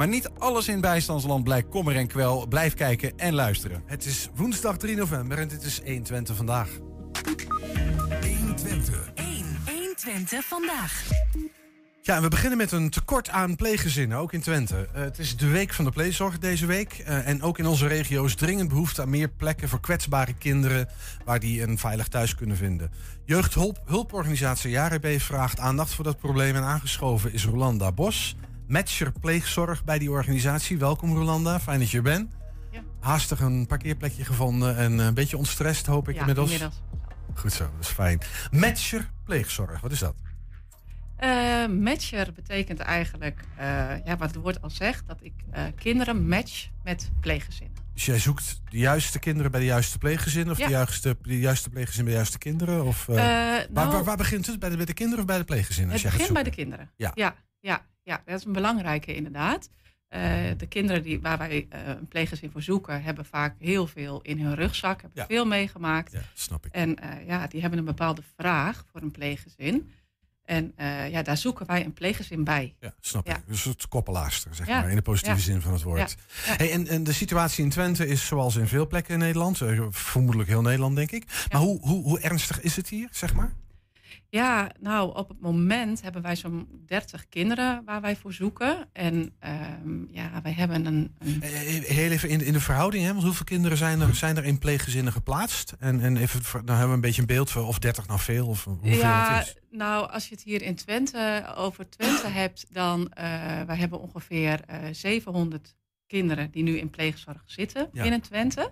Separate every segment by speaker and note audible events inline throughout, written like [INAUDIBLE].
Speaker 1: Maar niet alles in bijstandsland blijkt kommer en kwel. Blijf kijken en luisteren.
Speaker 2: Het is woensdag 3 november en dit is 120 vandaag.
Speaker 3: 120.
Speaker 4: 1. 120 vandaag.
Speaker 2: Ja, en we beginnen met een tekort aan pleeggezinnen, ook in Twente. Uh, het is de week van de pleegzorg deze week. Uh, en ook in onze regio is dringend behoefte aan meer plekken voor kwetsbare kinderen... waar die een veilig thuis kunnen vinden. Jeugdhulporganisatie JARB vraagt aandacht voor dat probleem... en aangeschoven is Rolanda Bos, matcher pleegzorg bij die organisatie. Welkom Rolanda, fijn dat je er bent. Ja. Haastig een parkeerplekje gevonden en een beetje ontstrest, hoop ik
Speaker 5: ja,
Speaker 2: inmiddels.
Speaker 5: inmiddels.
Speaker 2: Goed zo, dat is fijn. Matcher pleegzorg, wat is dat?
Speaker 5: Uh, matcher betekent eigenlijk, uh, ja, wat het woord al zegt, dat ik uh, kinderen match met pleeggezinnen.
Speaker 2: Dus jij zoekt de juiste kinderen bij de juiste pleeggezinnen? Of
Speaker 5: Ja.
Speaker 2: de, juiste, de juiste pleeggezin bij de juiste kinderen? Of, waar,
Speaker 5: nou,
Speaker 2: waar, waar begint het? Bij de, bij de kinderen of bij de pleeggezinnen?
Speaker 5: het begint bij de kinderen.
Speaker 2: Ja.
Speaker 5: ja, ja, ja, dat is een belangrijke inderdaad. Uh, de kinderen die, waar wij uh, een pleeggezin voor zoeken, hebben vaak heel veel in hun rugzak, hebben
Speaker 2: Ja.
Speaker 5: veel meegemaakt.
Speaker 2: Ja, snap ik.
Speaker 5: En uh, ja, die hebben een bepaalde vraag voor een pleeggezin. En ja, daar zoeken wij een pleeggezin bij.
Speaker 2: Ja, snap
Speaker 5: Ja.
Speaker 2: ik. Dus het koppelaarster, zeg
Speaker 5: Ja.
Speaker 2: maar, in de positieve zin van het woord. Hey, en, en de situatie in Twente is zoals in veel plekken in Nederland, eh, vermoedelijk heel Nederland, denk ik. Maar hoe, hoe, hoe ernstig is het hier, zeg maar?
Speaker 5: Ja, nou, op het moment hebben wij zo'n 30 kinderen waar wij voor zoeken. En um, ja, wij hebben een. een...
Speaker 2: Eh, Heel even in, in de verhouding, hè? Want hoeveel kinderen zijn er, zijn er in pleeggezinnen geplaatst? En, en even, dan hebben we een beetje een beeld van of 30 nou veel of hoeveel
Speaker 5: ja,
Speaker 2: het is.
Speaker 5: nou, als je het hier in Twente over Twente [CLEARS THROAT] hebt, dan uh, wij hebben ongeveer uh, 700 kinderen die nu in pleegzorg zitten
Speaker 2: Ja.
Speaker 5: binnen Twente.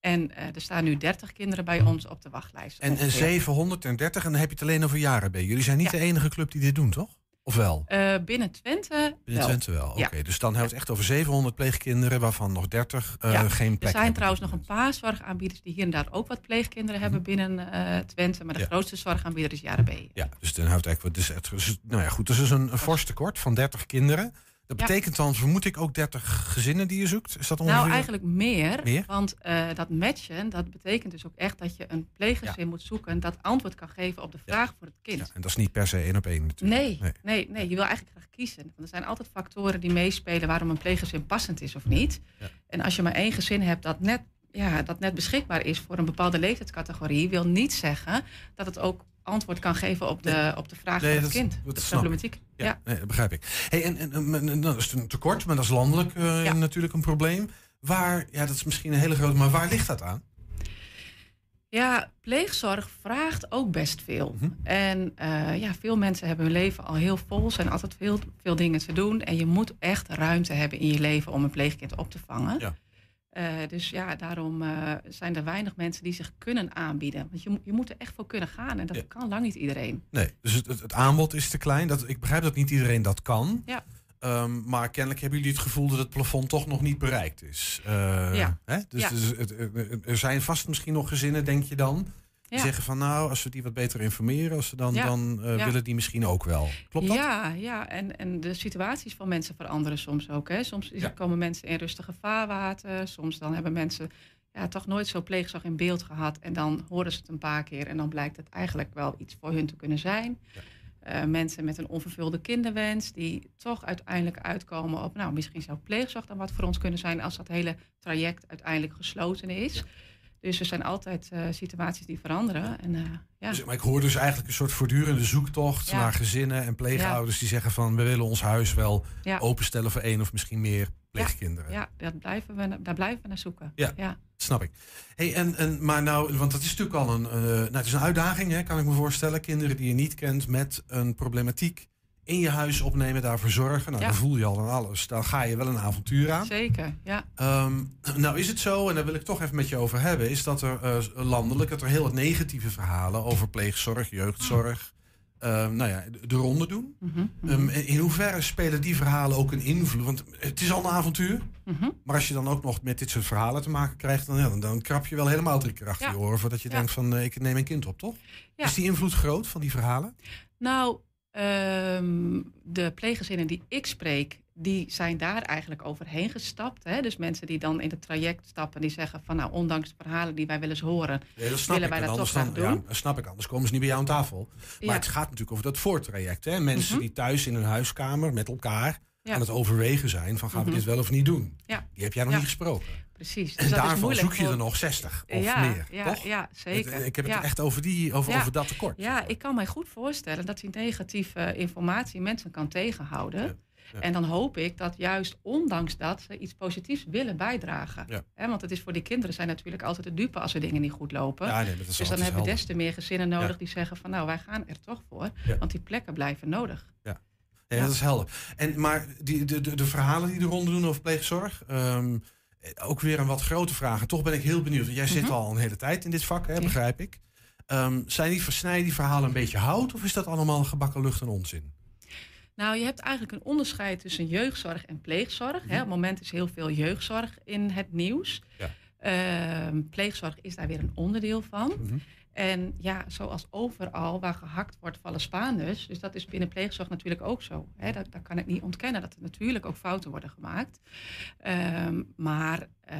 Speaker 5: En uh, er staan nu 30 kinderen bij ons op de wachtlijst.
Speaker 2: En, en
Speaker 5: ongeveer.
Speaker 2: 730, en dan heb je het alleen over jaren bij. Jullie zijn niet
Speaker 5: Ja.
Speaker 2: de enige club die dit doen, toch? Of wel?
Speaker 5: Uh, binnen Twente.
Speaker 2: Binnen
Speaker 5: wel.
Speaker 2: Twente wel. Oké,
Speaker 5: Ja.
Speaker 2: dus dan hebben we het echt over 700 pleegkinderen, waarvan nog 30 uh,
Speaker 5: Ja.
Speaker 2: geen
Speaker 5: Er
Speaker 2: plek
Speaker 5: zijn
Speaker 2: hebben
Speaker 5: trouwens nog een paar zorgaanbieders die hier en daar ook wat pleegkinderen hebben binnen uh, Twente. Maar de
Speaker 2: Ja.
Speaker 5: grootste zorgaanbieder is Jaren B.
Speaker 2: Ja, dus dan houdt eigenlijk. Dus het, dus, nou ja, goed. Dus is een, een fors tekort van 30 kinderen. Dat betekent dan, vermoed ik, ook 30 gezinnen die je zoekt? Is dat ongeveer?
Speaker 5: Nou, eigenlijk meer.
Speaker 2: Meer?
Speaker 5: Want uh, dat matchen, dat betekent dus ook echt dat je een pleeggezin moet zoeken dat antwoord kan geven op de vraag voor het kind.
Speaker 2: Ja, en dat is niet per se één op één natuurlijk.
Speaker 5: Nee, nee, nee, nee, je wil eigenlijk graag kiezen. Want er zijn altijd factoren die meespelen waarom een pleeggezin passend is of niet.
Speaker 2: Ja.
Speaker 5: En als je maar één gezin hebt dat net, ja, dat net beschikbaar is voor een bepaalde leeftijdscategorie, wil niet zeggen dat het ook antwoord kan geven op de, op de vraag
Speaker 2: Nee,
Speaker 5: van het kind.
Speaker 2: dat
Speaker 5: de
Speaker 2: ik.
Speaker 5: problematiek.
Speaker 2: Ja,
Speaker 5: Ja.
Speaker 2: Nee, dat begrijp ik. Hey, en, en, en, en dat is een tekort, maar dat is landelijk uh,
Speaker 5: Ja.
Speaker 2: natuurlijk een probleem. Waar, ja, dat is misschien een hele grote, maar waar ligt dat aan?
Speaker 5: Ja, pleegzorg vraagt ook best veel.
Speaker 2: Mhm.
Speaker 5: En uh, ja, veel mensen hebben hun leven al heel vol, zijn altijd veel, veel dingen te doen. En je moet echt ruimte hebben in je leven om een pleegkind op te vangen.
Speaker 2: Ja.
Speaker 5: Uh, dus ja, daarom uh, zijn er weinig mensen die zich kunnen aanbieden. Want je, je moet er echt voor kunnen gaan en dat
Speaker 2: Ja.
Speaker 5: kan lang niet iedereen.
Speaker 2: Nee, dus het, het, aanbod is te klein. Dat, ik begrijp dat niet iedereen dat kan.
Speaker 5: Ja.
Speaker 2: Um, maar kennelijk hebben jullie het gevoel dat het plafond toch nog niet bereikt is. Uh,
Speaker 5: Ja.
Speaker 2: Hè? Dus,
Speaker 5: Ja.
Speaker 2: dus het, er zijn vast misschien nog gezinnen, denk je dan, die zeggen van nou, als we die wat beter informeren, als ze dan, dan uh,
Speaker 5: Ja.
Speaker 2: willen die misschien ook wel. Klopt dat?
Speaker 5: Ja, ja. En, en de situaties van mensen veranderen soms ook. Hè. Soms komen mensen in rustige vaarwater. Soms dan hebben mensen ja, toch nooit zo pleegzorg in beeld gehad. En dan horen ze het een paar keer en dan blijkt het eigenlijk wel iets voor hun te kunnen zijn. Eh, mensen met een onvervulde kinderwens die toch uiteindelijk uitkomen op... nou, misschien zou pleegzorg dan wat voor ons kunnen zijn... als dat hele traject uiteindelijk gesloten is.
Speaker 2: Ja.
Speaker 5: Dus er zijn altijd eh, situaties die veranderen. En, eh, ja.
Speaker 2: Dus, maar ik hoor dus eigenlijk een soort voortdurende zoektocht
Speaker 5: Ja.
Speaker 2: naar gezinnen en pleegouders die zeggen van we willen ons huis wel openstellen voor één of misschien meer pleegkinderen.
Speaker 5: Ja, dat blijven we, daar blijven we naar zoeken.
Speaker 2: Ja.
Speaker 5: ja.
Speaker 2: Snap ik. Hey, en, en, maar nou, want dat is natuurlijk al een, eh, nou, het is een uitdaging, hè, kan ik me voorstellen. Kinderen die je niet kent met een problematiek in je huis opnemen, daarvoor zorgen. Nou,
Speaker 5: Ja.
Speaker 2: dan voel je al aan alles. Dan ga je wel een avontuur aan.
Speaker 5: Zeker, ja.
Speaker 2: Ehm, nou is het zo, en daar wil ik toch even met je over hebben, is dat er eh, landelijk dat er heel wat negatieve verhalen over pleegzorg, jeugdzorg, ehm, nou ja, de, de ronde doen.
Speaker 5: Mhm, mhm,
Speaker 2: Ehm, in hoeverre spelen die verhalen ook een invloed? Want het is al een avontuur.
Speaker 5: mhm.
Speaker 2: Maar als je dan ook nog met dit soort verhalen te maken krijgt, dan, ja, dan, dan krap je wel helemaal drie keer achter
Speaker 5: Ja.
Speaker 2: je oren voordat je denkt van eh, ik neem een kind op, toch? Is die invloed groot van die verhalen?
Speaker 5: Nou, ehm, de pleeggezinnen die ik spreek, die zijn daar eigenlijk overheen gestapt. Hè? Dus mensen die dan in het traject stappen, die zeggen van nou, ondanks de verhalen die wij willen eens horen,
Speaker 2: dat
Speaker 5: Willen
Speaker 2: ik.
Speaker 5: wij dat toch
Speaker 2: dan,
Speaker 5: graag doen?
Speaker 2: Ja, dat snap ik. Anders komen ze niet bij jou aan tafel. Maar
Speaker 5: Ja.
Speaker 2: het gaat natuurlijk over dat voortraject. Hè? Mensen
Speaker 5: Mhm.
Speaker 2: die thuis in hun huiskamer met elkaar
Speaker 5: Ja.
Speaker 2: aan het overwegen zijn van gaan we
Speaker 5: Mhm.
Speaker 2: dit wel of niet doen.
Speaker 5: Ja.
Speaker 2: Die heb jij nog
Speaker 5: Ja.
Speaker 2: niet gesproken.
Speaker 5: Precies.
Speaker 2: En
Speaker 5: Dus dat
Speaker 2: daarvan
Speaker 5: moeilijk
Speaker 2: zoek je er nog 60 of
Speaker 5: ja,
Speaker 2: meer,
Speaker 5: ja,
Speaker 2: toch?
Speaker 5: Ja, zeker.
Speaker 2: Ik heb het
Speaker 5: ja.
Speaker 2: echt over, die, over,
Speaker 5: Ja.
Speaker 2: over dat tekort.
Speaker 5: Ja, ik kan mij goed voorstellen dat die negatieve informatie mensen kan tegenhouden.
Speaker 2: Ja, ja.
Speaker 5: En dan hoop ik dat juist ondanks dat ze iets positiefs willen bijdragen.
Speaker 2: Ja.
Speaker 5: Hè, want het is voor die kinderen zijn natuurlijk altijd de dupe als er dingen niet goed lopen.
Speaker 2: Ja, nee,
Speaker 5: dus dan hebben we des te meer gezinnen nodig
Speaker 2: Ja.
Speaker 5: die zeggen van nou wij gaan er toch voor.
Speaker 2: Ja.
Speaker 5: Want die plekken blijven nodig.
Speaker 2: Nee,
Speaker 5: Ja.
Speaker 2: dat is helder. En, maar die, de, de, de verhalen die de ronde doen over pleegzorg, ehm, eh, ook weer een wat grote vraag. En toch ben ik heel benieuwd. want Jij zit
Speaker 5: Mhm.
Speaker 2: al een hele tijd in dit vak, hè, begrijp ik. Ehm, zijn die, versnijden die verhalen een beetje hout of is dat allemaal gebakken lucht en onzin?
Speaker 5: Nou, je hebt eigenlijk een onderscheid tussen jeugdzorg en pleegzorg. Hè. Op het moment is heel veel jeugdzorg in het nieuws.
Speaker 2: Ja.
Speaker 5: Ehm, pleegzorg is daar weer een onderdeel van.
Speaker 2: Mhm.
Speaker 5: En ja, zoals overal waar gehakt wordt, vallen Spaanders. Dus dat is binnen pleegzorg natuurlijk ook zo. Hè. Dat, dat kan ik niet ontkennen, dat er natuurlijk ook fouten worden gemaakt. Ehm, maar eh,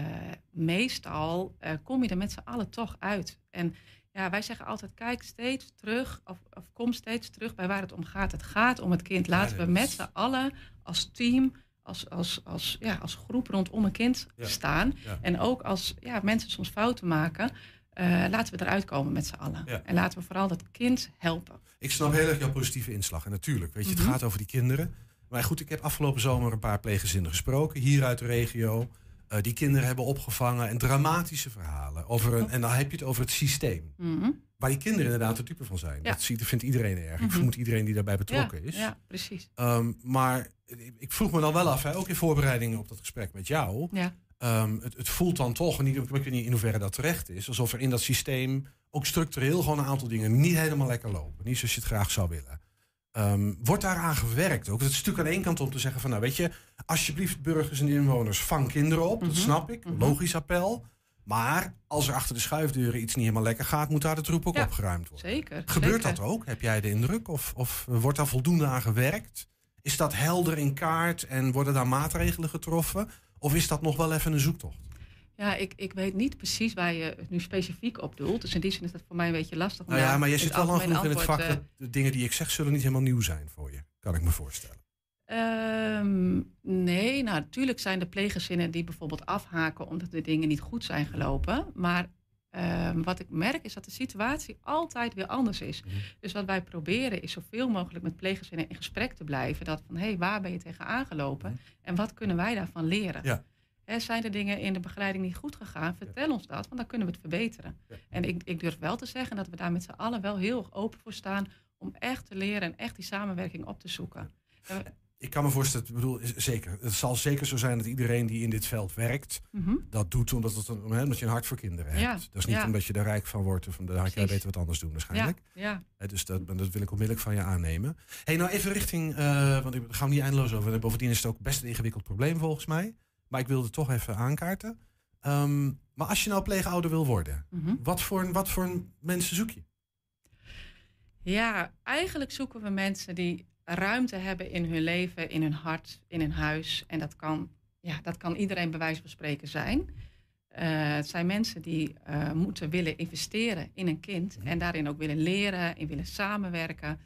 Speaker 5: meestal eh, kom je er met z'n allen toch uit. En ja, wij zeggen altijd, kijk steeds terug, of, of kom steeds terug bij waar het om gaat. Het gaat om het kind. Laten we met z'n allen als team, als, als, als, ja, als groep rondom een kind
Speaker 2: Ja.
Speaker 5: staan.
Speaker 2: Ja.
Speaker 5: En ook als ja, mensen soms fouten maken, eh, laten we eruit komen met z'n allen.
Speaker 2: Ja.
Speaker 5: En laten we vooral dat kind helpen.
Speaker 2: Ik snap heel erg jouw positieve inslag. En natuurlijk, weet je, het
Speaker 5: Mhm.
Speaker 2: gaat over die kinderen. Maar goed, ik heb afgelopen zomer een paar pleeggezinnen gesproken, hier uit de regio. Eh, die kinderen hebben opgevangen en dramatische verhalen. Over een, en dan heb je het over het systeem.
Speaker 5: Mhm.
Speaker 2: Waar die kinderen inderdaad de dupe van zijn.
Speaker 5: Ja.
Speaker 2: Dat ziet, vindt iedereen erg. Ik
Speaker 5: Mhm.
Speaker 2: vermoed iedereen die daarbij
Speaker 5: Ja,
Speaker 2: betrokken is.
Speaker 5: ja, precies.
Speaker 2: Ehm, maar ik- ik vroeg me dan wel af, hè, ook in voorbereiding op dat gesprek met jou.
Speaker 5: Ja.
Speaker 2: Ehm, het, het voelt dan toch, niet, ik weet niet in hoeverre dat terecht is, alsof er in dat systeem ook structureel gewoon een aantal dingen niet helemaal lekker lopen. Niet zoals je het graag zou willen. Ehm, wordt daaraan gewerkt ook? Het is natuurlijk aan één kant om te zeggen van, nou weet je, alsjeblieft burgers en inwoners, vang kinderen op. Dat
Speaker 5: Mhm.
Speaker 2: snap ik,
Speaker 5: Mhm.
Speaker 2: logisch appel. Maar als er achter de schuifdeuren iets niet helemaal lekker gaat, moet daar de troep ook
Speaker 5: Ja,
Speaker 2: opgeruimd worden.
Speaker 5: Zeker.
Speaker 2: Gebeurt
Speaker 5: zeker.
Speaker 2: dat ook? Heb jij de indruk? Of, of wordt daar voldoende aan gewerkt? Is dat helder in kaart en worden daar maatregelen getroffen? Of is dat nog wel even een zoektocht?
Speaker 5: Ja, ik, ik weet niet precies waar je het nu specifiek op doelt. Dus in die zin is dat voor mij een beetje lastig.
Speaker 2: Nou ja, maar je zit wel lang genoeg in het vak dat de dingen die ik zeg zullen niet helemaal nieuw zijn voor je. Kan ik me voorstellen.
Speaker 5: Ehm, nee, nou natuurlijk zijn er pleeggezinnen die bijvoorbeeld afhaken omdat de dingen niet goed zijn gelopen. Maar ehm, wat ik merk is dat de situatie altijd weer anders is.
Speaker 2: Mhm.
Speaker 5: Dus wat wij proberen is zoveel mogelijk met pleeggezinnen in gesprek te blijven. Dat van hé, hey, waar ben je tegen aangelopen en wat kunnen wij daarvan leren?
Speaker 2: Mhm. Ja.
Speaker 5: Zijn er dingen in de begeleiding niet goed gegaan? Vertel ons dat, want dan kunnen we het verbeteren.
Speaker 2: Ja.
Speaker 5: En ik, ik durf wel te zeggen dat we daar met z'n allen wel heel erg open voor staan om echt te leren en echt die samenwerking op te zoeken.
Speaker 2: Ik kan me voorstellen, ik bedoel, zeker. Het zal zeker zo zijn dat iedereen die in dit veld werkt,
Speaker 5: Mhm.
Speaker 2: dat doet omdat, het een, omdat je een hart voor kinderen hebt.
Speaker 5: Ja,
Speaker 2: Dat is niet
Speaker 5: ja.
Speaker 2: omdat je er rijk van wordt of omdat jij beter wat anders doen waarschijnlijk.
Speaker 5: Ja, ja.
Speaker 2: Dus dat, dat wil ik onmiddellijk van je aannemen. hey, nou even richting, eh, want daar gaan we niet eindeloos over. En bovendien is het ook best een ingewikkeld probleem volgens mij. Maar ik wilde het toch even aankaarten. Ehm, maar als je nou pleegouder wil worden,
Speaker 5: Mhm.
Speaker 2: wat voor, wat voor mensen zoek je?
Speaker 5: ja, eigenlijk zoeken we mensen die ruimte hebben in hun leven, in hun hart, in hun huis. En dat kan, ja, dat kan iedereen bij wijze van spreken zijn. Eh, het zijn mensen die eh, moeten willen investeren in een kind en daarin ook willen leren, in willen samenwerken.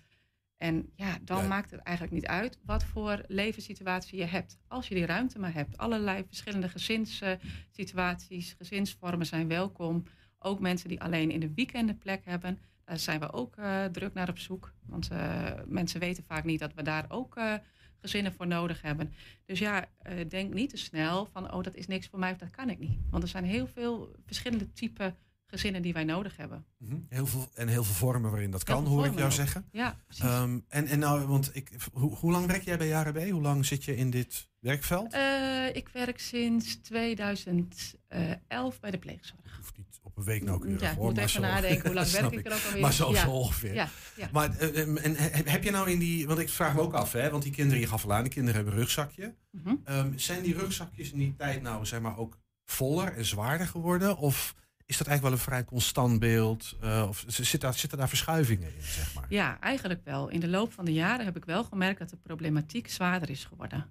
Speaker 5: En ja, dan
Speaker 2: Ja.
Speaker 5: maakt het eigenlijk niet uit wat voor levenssituatie je hebt. Als je die ruimte maar hebt. Allerlei verschillende gezinssituaties, gezinsvormen zijn welkom. Ook mensen die alleen in de weekenden plek hebben. Daar zijn we ook eh, druk naar op zoek. Want eh, mensen weten vaak niet dat we daar ook eh, gezinnen voor nodig hebben. Dus ja, eh, denk niet te snel van, oh, dat is niks voor mij of dat kan ik niet. Want er zijn heel veel verschillende type gezinnen die wij nodig hebben.
Speaker 2: Mhm. Heel veel, en heel veel vormen waarin dat
Speaker 5: Heel
Speaker 2: kan, hoor ik jou
Speaker 5: ook.
Speaker 2: zeggen.
Speaker 5: Ja, precies.
Speaker 2: Ehm, en, en nou, want ik, hoe, hoe lang werk jij bij JRB? Hoe lang zit je in dit werkveld?
Speaker 5: Eh, ik werk sinds 2011 bij de pleegzorg.
Speaker 2: Hoeft niet op een week nauwkeurig
Speaker 5: ja, ik
Speaker 2: hoor.
Speaker 5: moet even nadenken hoe lang [LAUGHS] werk ik er ook alweer.
Speaker 2: Maar zo,
Speaker 5: ja.
Speaker 2: zo ongeveer.
Speaker 5: Ja, ja.
Speaker 2: Maar eh, eh, en, he- heb je nou in die, want ik vraag me ook af, hè, want die kinderen, je gaf al aan, die kinderen hebben een rugzakje.
Speaker 5: Mhm.
Speaker 2: Ehm, zijn die rugzakjes in die tijd nou, zeg maar, ook voller en zwaarder geworden? Of is dat eigenlijk wel een vrij constant beeld? Eh, of z- zit daar, zitten daar verschuivingen in, zeg maar?
Speaker 5: Ja, eigenlijk wel. In de loop van de jaren heb ik wel gemerkt dat de problematiek zwaarder is geworden.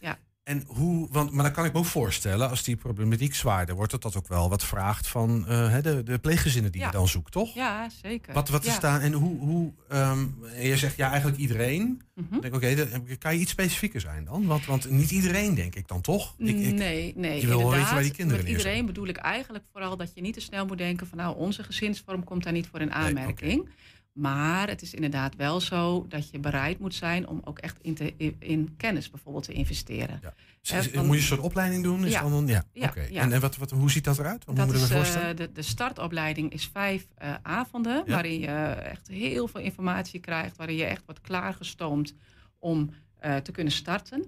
Speaker 2: En, En hoe, want, maar dan kan ik me ook voorstellen, als die problematiek zwaarder wordt, dat dat ook wel wat vraagt van eh, de, de pleeggezinnen die
Speaker 5: Ja.
Speaker 2: je dan zoekt, toch?
Speaker 5: Ja, zeker.
Speaker 2: Wat, wat is
Speaker 5: Ja.
Speaker 2: daar en hoe, hoe ehm, en je zegt ja, eigenlijk iedereen.
Speaker 5: Mhm.
Speaker 2: Ik denk, oké, dan- kan je iets specifieker zijn dan? Want, want niet iedereen, denk ik dan toch? Ik, ik,
Speaker 5: nee, nee.
Speaker 2: je wil wel weten waar die kinderen
Speaker 5: Met iedereen bedoel ik eigenlijk vooral dat je niet te snel moet denken van nou, onze gezinsvorm komt daar niet voor in aanmerking. Maar het is inderdaad wel zo dat je bereid moet zijn om ook echt in, te, in, kennis bijvoorbeeld te investeren.
Speaker 2: Ja.
Speaker 5: Van-
Speaker 2: Moet je een soort opleiding doen? Is
Speaker 5: Ja.
Speaker 2: dan, ja,
Speaker 5: Ja,
Speaker 2: oké.
Speaker 5: ja.
Speaker 2: En, en wat, wat, hoe ziet dat eruit? Wat
Speaker 5: Dat
Speaker 2: moet ik me
Speaker 5: is, eh,
Speaker 2: voorstellen?
Speaker 5: de, de startopleiding is vijf eh, avonden, waarin je echt heel veel informatie krijgt, waarin je echt wordt klaargestoomd om eh, te kunnen starten.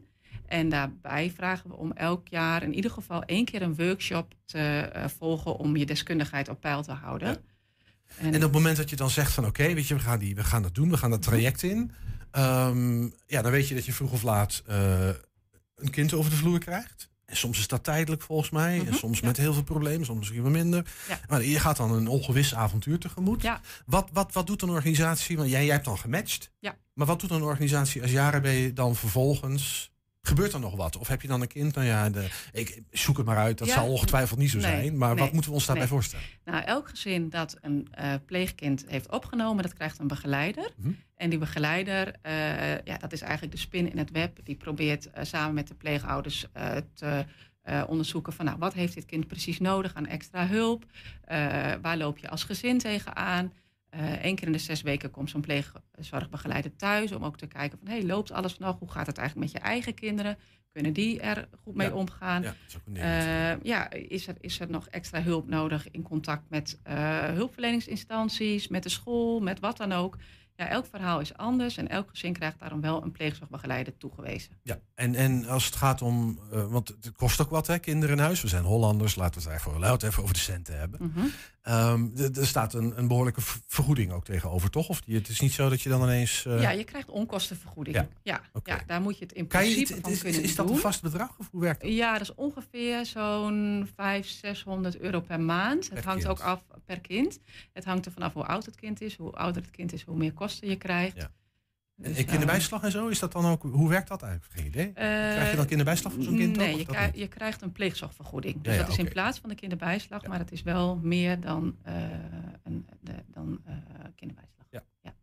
Speaker 5: En daarbij vragen we om elk jaar in ieder geval één keer een workshop te eh, volgen om je deskundigheid op peil te houden.
Speaker 2: En op het moment dat je dan zegt van oké, weet je, we gaan, die, we gaan dat doen, we gaan dat traject in. ehm, ja, dan weet je dat je vroeg of laat eh, een kind over de vloer krijgt. En soms is dat tijdelijk volgens mij. En
Speaker 5: Mhm,
Speaker 2: soms
Speaker 5: ja.
Speaker 2: met heel veel problemen, soms misschien wat minder.
Speaker 5: Ja.
Speaker 2: Maar je gaat dan een ongewis avontuur tegemoet.
Speaker 5: Ja.
Speaker 2: Wat, wat, wat doet een organisatie? Want jij, jij hebt dan gematcht.
Speaker 5: Ja.
Speaker 2: Maar wat doet een organisatie als jaren ben je dan vervolgens? Gebeurt er nog wat? Of heb je dan een kind? Nou ja, de, ik zoek het maar uit. Dat
Speaker 5: Ja.
Speaker 2: zal ongetwijfeld niet zo
Speaker 5: Nee,
Speaker 2: zijn. Maar
Speaker 5: nee,
Speaker 2: wat moeten we ons daarbij
Speaker 5: nee.
Speaker 2: voorstellen?
Speaker 5: Nou, elk gezin dat een eh, pleegkind heeft opgenomen, dat krijgt een begeleider.
Speaker 2: Mhm.
Speaker 5: En die begeleider, eh, ja, dat is eigenlijk de spin in het web. Die probeert eh, samen met de pleegouders te onderzoeken van, nou, wat heeft dit kind precies nodig aan extra hulp? Waar loop je als gezin tegenaan? Eh Eén keer in de zes weken komt zo'n pleegzorgbegeleider thuis om ook te kijken van, hey, loopt alles nog? Hoe gaat het eigenlijk met je eigen kinderen? Kunnen die er goed mee
Speaker 2: Ja.
Speaker 5: omgaan?
Speaker 2: Ja, is.
Speaker 5: Eh, ja, is er, is er nog extra hulp nodig in contact met eh, hulpverleningsinstanties, met de school, met wat dan ook? Ja, elk verhaal is anders en elk gezin krijgt daarom wel een pleegzorgbegeleider toegewezen.
Speaker 2: Ja, en, en als het gaat om, eh, want het kost ook wat, hè, kinderen in huis. We zijn Hollanders, laten we het we het even over de centen hebben.
Speaker 5: Mhm.
Speaker 2: D- er staat een, een behoorlijke vergoeding ook tegenover, toch? Of die, het is niet zo dat je dan ineens. eh,
Speaker 5: Ja, je krijgt onkostenvergoeding.
Speaker 2: Ja,
Speaker 5: Ja, daar moet je het in principe
Speaker 2: het,
Speaker 5: van
Speaker 2: is,
Speaker 5: kunnen
Speaker 2: is dat
Speaker 5: doen.
Speaker 2: een vast bedrag of hoe werkt dat?
Speaker 5: Ja, dat is ongeveer zo'n 500, 600 euro per maand.
Speaker 2: Per
Speaker 5: Het hangt
Speaker 2: kind.
Speaker 5: ook af per kind. Het hangt er vanaf hoe oud het kind is. Hoe ouder het kind is, hoe meer kosten je krijgt.
Speaker 2: Ja.
Speaker 5: Dus,
Speaker 2: en kinderbijslag
Speaker 5: eh,
Speaker 2: en zo, is dat dan ook, hoe werkt dat eigenlijk? Geen idee. Krijg je dan kinderbijslag voor zo'n kind
Speaker 5: Nee, je, krijg- je krijgt een pleegzorgvergoeding. Dus
Speaker 2: Ja, ja,
Speaker 5: dat is in plaats van de kinderbijslag,
Speaker 2: Ja.
Speaker 5: maar het is wel meer dan, eh, een, de, dan eh, kinderbijslag.
Speaker 2: Ja.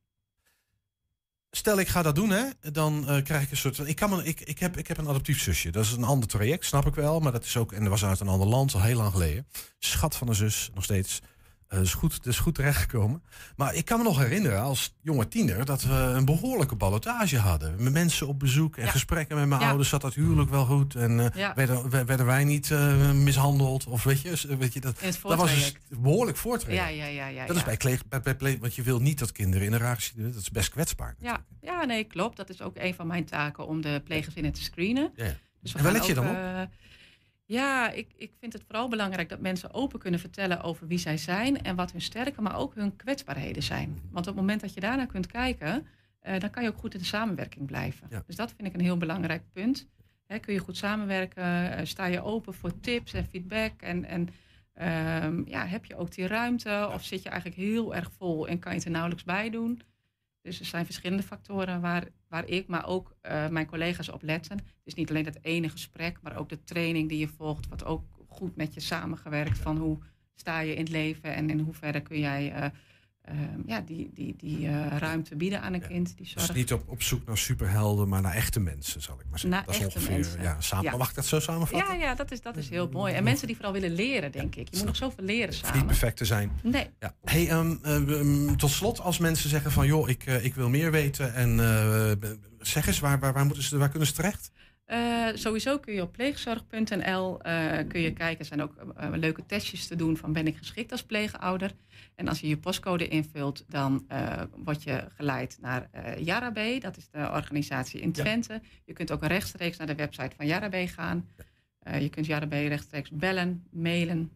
Speaker 2: Stel ik ga dat doen, hè, dan eh, krijg ik een soort. Ik, kan me, ik, ik, heb, ik heb een adoptief zusje. Dat is een ander traject, snap ik wel. Maar dat is ook. En dat was uit een ander land, al heel lang geleden. Schat van een zus, nog steeds. Eh is goed, is goed terechtgekomen. Maar ik kan me nog herinneren als jonge tiener dat we een behoorlijke ballotage hadden. Met mensen op bezoek en
Speaker 5: Ja.
Speaker 2: gesprekken met mijn
Speaker 5: Ja.
Speaker 2: ouders. Zat dat huwelijk wel goed? En eh,
Speaker 5: Ja.
Speaker 2: werden, we- werden wij niet eh, mishandeld? Of weet je, weet je dat, dat was dus
Speaker 5: voortraject.
Speaker 2: behoorlijk voortraject.
Speaker 5: Ja, ja, ja. ja,
Speaker 2: Dat is bij, bij, bij pleeg- want je wil niet dat kinderen in een situatie. Dat is best kwetsbaar.
Speaker 5: Ja, ja, nee, klopt. Dat is ook een van mijn taken om de pleeggezinnen te screenen. Dus
Speaker 2: En waar let je dan op?
Speaker 5: Ja, ik, ik vind het vooral belangrijk dat mensen open kunnen vertellen over wie zij zijn en wat hun sterke, maar ook hun kwetsbaarheden zijn.
Speaker 2: Mhm.
Speaker 5: Want op het moment dat je daarnaar kunt kijken, eh, dan kan je ook goed in de samenwerking blijven.
Speaker 2: Ja.
Speaker 5: Dus dat vind ik een heel belangrijk punt. Kun je goed samenwerken? Eh, sta je open voor tips en feedback? En, en ehm, ja, heb je ook die ruimte? Of zit je eigenlijk heel erg vol en kan je het er nauwelijks bij doen? Dus er zijn verschillende factoren waar, waar ik, maar ook eh, mijn collega's op letten. Het is niet alleen het ene gesprek, maar ook de training die je volgt, wordt ook goed met je samengewerkt van hoe sta je in het leven en in hoeverre kun jij eh, ehm, ja, die, die, die eh, ruimte bieden aan een
Speaker 2: Ja.
Speaker 5: kind. Die
Speaker 2: Dus
Speaker 5: zorg.
Speaker 2: niet op, op zoek naar superhelden, maar naar echte mensen, zal ik maar zeggen.
Speaker 5: Naar
Speaker 2: dat is ongeveer.
Speaker 5: mensen.
Speaker 2: Ja, samen,
Speaker 5: Ja.
Speaker 2: Mag ik dat zo samenvatten?
Speaker 5: Ja, ja dat, is, dat is heel mooi. En mensen die vooral willen leren, denk ik. Je moet nog zoveel leren
Speaker 2: hoeft niet
Speaker 5: samen.
Speaker 2: perfect te zijn.
Speaker 5: Nee,
Speaker 2: Ja. Hey, ehm, ehm, tot slot, als mensen zeggen van joh, ik, eh, ik wil meer weten en eh, zeg eens, waar, waar, waar, moeten ze, waar kunnen ze terecht?
Speaker 5: Eh, sowieso kun je op pleegzorg.nl eh, kun je kijken. Er zijn ook eh, leuke testjes te doen van ben ik geschikt als pleegouder. En als je je postcode invult, dan word je geleid naar Jarabe. Dat is de organisatie in
Speaker 2: Ja.
Speaker 5: Twente. Je kunt ook rechtstreeks naar de website van Jarabe gaan. Je kunt Jarabe rechtstreeks bellen, mailen,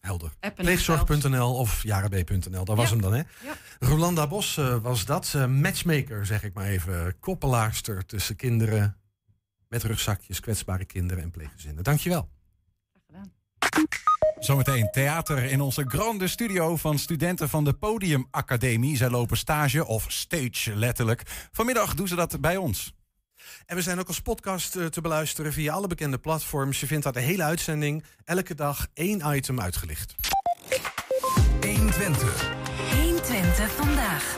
Speaker 2: Helder. Pleegzorg.nl of jarab.nl, dat was
Speaker 5: Ja.
Speaker 2: hem dan hè?
Speaker 5: Ja.
Speaker 2: Rolanda Bos was dat, matchmaker zeg ik maar even, koppelaarster tussen kinderen met rugzakjes, kwetsbare kinderen en pleeggezinnen. Dankjewel.
Speaker 5: Graag gedaan.
Speaker 1: Zometeen theater in onze grande studio van studenten van de Podium Academie. Zij lopen stage of stage letterlijk. Vanmiddag doen ze dat bij ons.
Speaker 2: En we zijn ook als podcast eh, te beluisteren via alle bekende platforms. Je vindt daar de hele uitzending, elke dag één item uitgelicht.
Speaker 4: 120. 120 vandaag.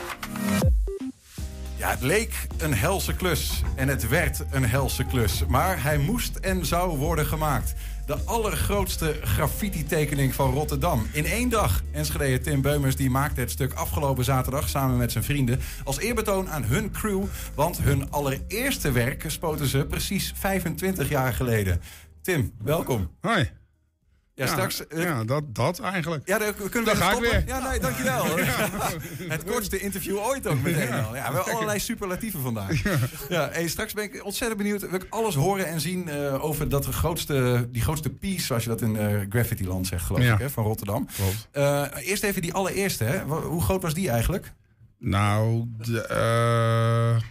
Speaker 1: Ja, het leek een helse klus en het werd een helse klus. Maar hij moest en zou worden gemaakt. De allergrootste graffiti-tekening van Rotterdam. In één dag. Enschede Tim Beumers die maakte het stuk afgelopen zaterdag samen met zijn vrienden. Als eerbetoon aan hun crew. Want hun allereerste werk spoten ze precies 25 jaar geleden. Tim, welkom.
Speaker 3: Hoi.
Speaker 1: Ja, straks...
Speaker 3: Ja, ja, dat, dat eigenlijk.
Speaker 1: Ja, dan kunnen we
Speaker 3: Dan ga ik
Speaker 1: stoppen.
Speaker 3: weer.
Speaker 1: Ja, nee, dankjewel. [LAUGHS] Het kortste interview ooit ook meteen al. Ja, we hebben allerlei superlatieven vandaag. Ja, hey, straks ben ik ontzettend benieuwd. Wil ik alles horen en zien eh, over dat grootste, die grootste piece, zoals je dat in eh Graffiti-land zegt, geloof ik, hè, van Rotterdam.
Speaker 3: Klopt.
Speaker 1: Eh, eerst even die allereerste. Hè. Hoe groot was die eigenlijk?
Speaker 3: Nou, de, eh,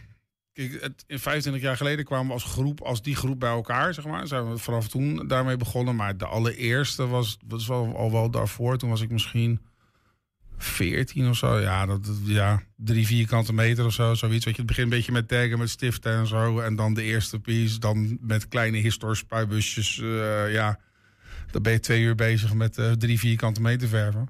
Speaker 3: kijk, het, in 25 jaar geleden kwamen we als groep, als die groep bij elkaar, zeg maar. Zijn we vanaf toen daarmee begonnen. Maar de allereerste was, was wel, al wel daarvoor. Toen was ik misschien 14 of zo. Ja, dat, ja, drie vierkante meter of zo. Zoiets. Weet je, het begint een beetje met taggen, met stiften en zo. En dan de eerste piece. Dan met kleine histor spuitbusjes. eh, ja, dan ben je twee uur bezig met eh, drie vierkante meter verven.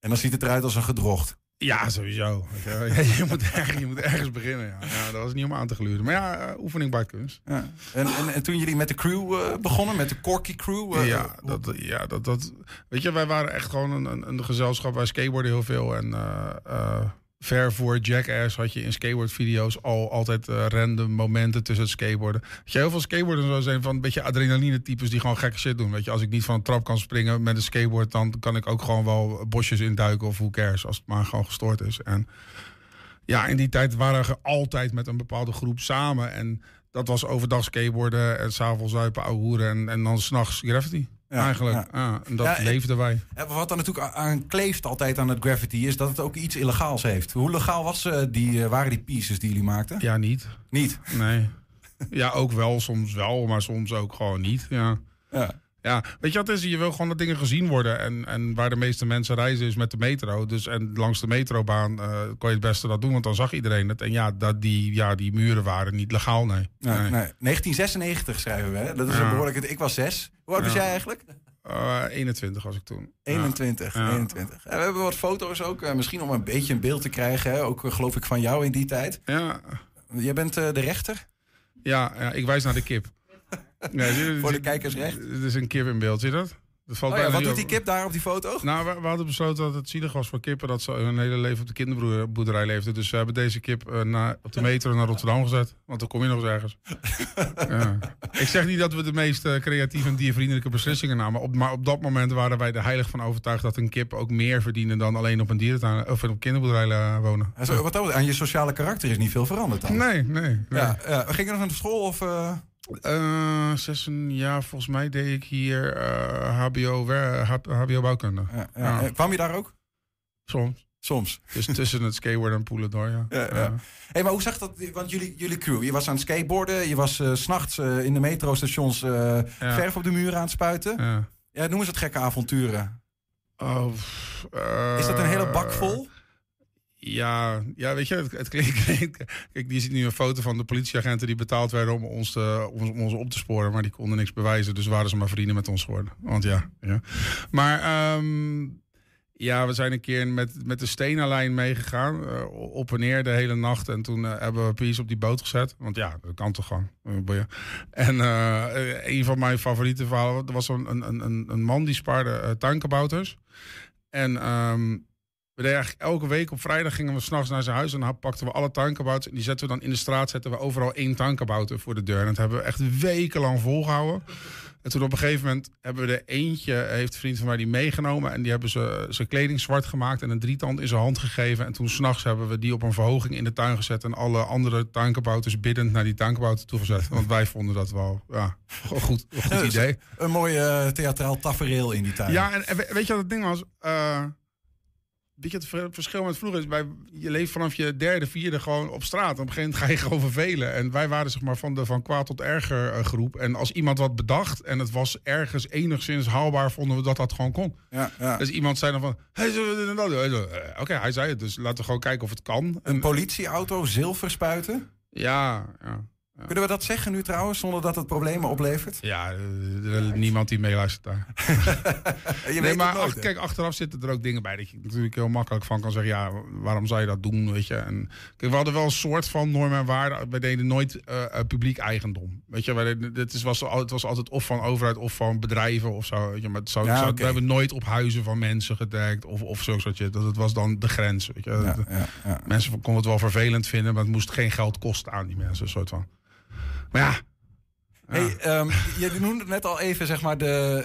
Speaker 1: En dan ziet het eruit als een gedrocht.
Speaker 3: Ja, sowieso. Je, wel. Ja, je, moet ergens, je moet ergens beginnen. Ja. Ja, dat was niet om aan te gluren. Maar ja, eh, oefening bij kunst.
Speaker 1: Ja. En, en, en toen jullie met de crew eh, begonnen, met de Corky crew... eh,
Speaker 3: ja, dat, ja dat, dat. Weet je, wij waren echt gewoon een, een, een gezelschap. Wij skateboarden heel veel. En eh, eh, ver voor Jackass had je in skateboardvideo's al altijd eh, random momenten tussen het skateboarden. Weet je, heel veel skateboarders zo zijn van een beetje adrenaline types die gewoon gekke shit doen. Weet je, als ik niet van een trap kan springen met een skateboard, dan kan ik ook gewoon wel bosjes induiken of hoe cares, als het maar gewoon gestoord is. En ja, in die tijd waren we altijd met een bepaalde groep samen. En dat was overdag skateboarden en s'avonds zuipen, ouwe en, en dan s'nachts graffiti.
Speaker 1: Ja,
Speaker 3: eigenlijk.
Speaker 1: ja.
Speaker 3: Ja, en dat
Speaker 1: Ja,
Speaker 3: leefden wij.
Speaker 1: Wat er natuurlijk aan kleeft altijd aan het graffiti is dat het ook iets illegaals heeft. Hoe legaal was, eh, die, eh, waren die pieces die jullie maakten?
Speaker 3: Ja, niet.
Speaker 1: Niet.
Speaker 3: Nee. Ja, ook wel, soms wel, maar soms ook gewoon niet. Ja.
Speaker 1: Ja.
Speaker 3: Ja, weet je wat is? Je wil gewoon dat dingen gezien worden. En, en waar de meeste mensen reizen is met de metro. Dus en langs de metrobaan eh kon je het beste dat doen, want dan zag iedereen het. En ja, dat die, ja, die muren waren niet legaal, nee.
Speaker 1: Nee,
Speaker 3: Nee.
Speaker 1: nee. 1996 schrijven we. Hè? Dat is
Speaker 3: Ja.
Speaker 1: een behoorlijk. Ik was zes. Hoe oud was
Speaker 3: Ja.
Speaker 1: jij eigenlijk?
Speaker 3: Eh, 21 was ik toen.
Speaker 1: 21.
Speaker 3: Ja.
Speaker 1: 21. En we hebben wat foto's ook. eh, misschien om een beetje een beeld te krijgen. Hè? Ook geloof ik van jou in die tijd.
Speaker 3: Ja,
Speaker 1: Jij bent de rechter.
Speaker 3: ja, ja, ik wijs naar de kip. Nee, dit-
Speaker 1: Voor de kijkers recht.
Speaker 3: Dit is een kip in beeld, zie je dat? dat valt
Speaker 1: Oh ja, wat doet die kip daar op die foto?
Speaker 3: Nou, we, we hadden besloten dat het zielig was voor kippen dat ze hun hele leven op de kinderboerderij leefden. Dus we hebben deze kip eh, naar, op de metro naar Rotterdam gezet. Want dan kom je nog eens ergens. [LAUGHS] ja. Ik zeg niet dat we de meest eh, creatieve en diervriendelijke beslissingen namen. Op, maar op dat moment waren wij er heilig van overtuigd dat een kip ook meer verdiende dan alleen op een dierentuin of op kinderboerderij eh, wonen.
Speaker 1: En zo, wat dat, aan je sociale karakter is niet veel veranderd dan.
Speaker 3: Nee, nee. nee.
Speaker 1: Ja, ja. We gingen nog naar de school of... eh,
Speaker 3: Eh, zes jaar volgens mij deed ik hier eh, HBO, HBO bouwkunde.
Speaker 1: ja, ja.
Speaker 3: Ja.
Speaker 1: Eh, Kwam je daar ook?
Speaker 3: Soms.
Speaker 1: Soms.
Speaker 3: Dus tussen het skateboarden en poelen door, ja.
Speaker 1: Ja, ja. Hey, maar hoe zag dat? Want jullie, jullie crew, je was aan het skateboarden, je was s s'nachts in de metrostations
Speaker 3: Ja.
Speaker 1: verf op de muren aan het spuiten. Ja.
Speaker 3: Ja.
Speaker 1: noem eens het gekke avonturen.
Speaker 3: Oh,
Speaker 1: Is dat een hele bak vol?
Speaker 3: Ja, ja, weet je, het, het klinkt... [LAUGHS] Die ziet nu een foto van de politieagenten die betaald werden om ons, te, om, om ons op te sporen. Maar die konden niks bewijzen, dus waren ze maar vrienden met ons geworden. Want ja, ja. Maar ehm, ja, we zijn een keer met, met de Stena-lijn meegegaan. eh, op en neer de hele nacht. En toen eh, hebben we Pies op die boot gezet. Want ja, dat kan toch gewoon. Eh. En een van mijn favoriete verhalen er was een, een, een, een man die spaarde tuinkabouters. En ehm, we deden eigenlijk elke week op vrijdag gingen we s'nachts naar zijn huis. En dan pakten we alle tuinkabouters. En die zetten we dan in de straat. Zetten we overal één tuinkabouter voor de deur. En dat hebben we echt wekenlang volgehouden. En toen op een gegeven moment hebben we er eentje, heeft een vriend van mij die meegenomen. En die hebben ze zijn kleding zwart gemaakt en een drietand in zijn hand gegeven. En toen s'nachts hebben we die op een verhoging in de tuin gezet. En alle andere tuinkabouters biddend naar die tuinkabouter toegezet. Want wij vonden dat wel ja, een goed, een goed idee.
Speaker 1: Een mooi eh, theatraal tafereel in die tuin.
Speaker 3: Ja, en, en we- weet je wat het ding was? Eh, weet je het ver- verschil met vroeger is? Bij, je leeft vanaf je derde, vierde gewoon op straat. Op een gegeven moment ga je gewoon vervelen. En wij waren zeg maar van de van kwaad tot erger eh, groep. En als iemand wat bedacht en het was ergens enigszins haalbaar, vonden we dat dat gewoon kon.
Speaker 1: Ja, ja.
Speaker 3: Dus iemand zei dan van, hey? Hij eh, Oké, hij zei het, dus laten we gewoon kijken of het kan.
Speaker 1: Een
Speaker 3: En,
Speaker 1: politieauto, zilver spuiten.
Speaker 3: ja, ja.
Speaker 1: Kunnen we dat zeggen nu trouwens, zonder dat het problemen oplevert?
Speaker 3: Ja, eh, er niemand die meeluistert daar. [LAUGHS]
Speaker 1: Je
Speaker 3: nee,
Speaker 1: weet
Speaker 3: maar
Speaker 1: het nooit,
Speaker 3: ach-
Speaker 1: hè?
Speaker 3: kijk, achteraf zitten er ook dingen bij dat je natuurlijk heel makkelijk van kan zeggen, ja, waarom zou je dat doen, weet je? En kijk, we hadden wel een soort van normen en waarden. Wij deden nooit eh, eh, publiek eigendom, weet je? Deden, is, was, het was altijd of van overheid of van bedrijven of zo, weet je? Maar het zou,
Speaker 1: Ja,
Speaker 3: zou-
Speaker 1: oké.
Speaker 3: we hebben nooit op huizen van mensen gedekt of, of zo shit. Dat het was dan de grens, weet je?
Speaker 1: Ja,
Speaker 3: Dat-
Speaker 1: ja, ja.
Speaker 3: Mensen konden het wel vervelend vinden, maar het moest geen geld kosten aan die mensen, soort van. Maar ja.
Speaker 1: Hey, ehm, je noemde net al even, zeg maar, de,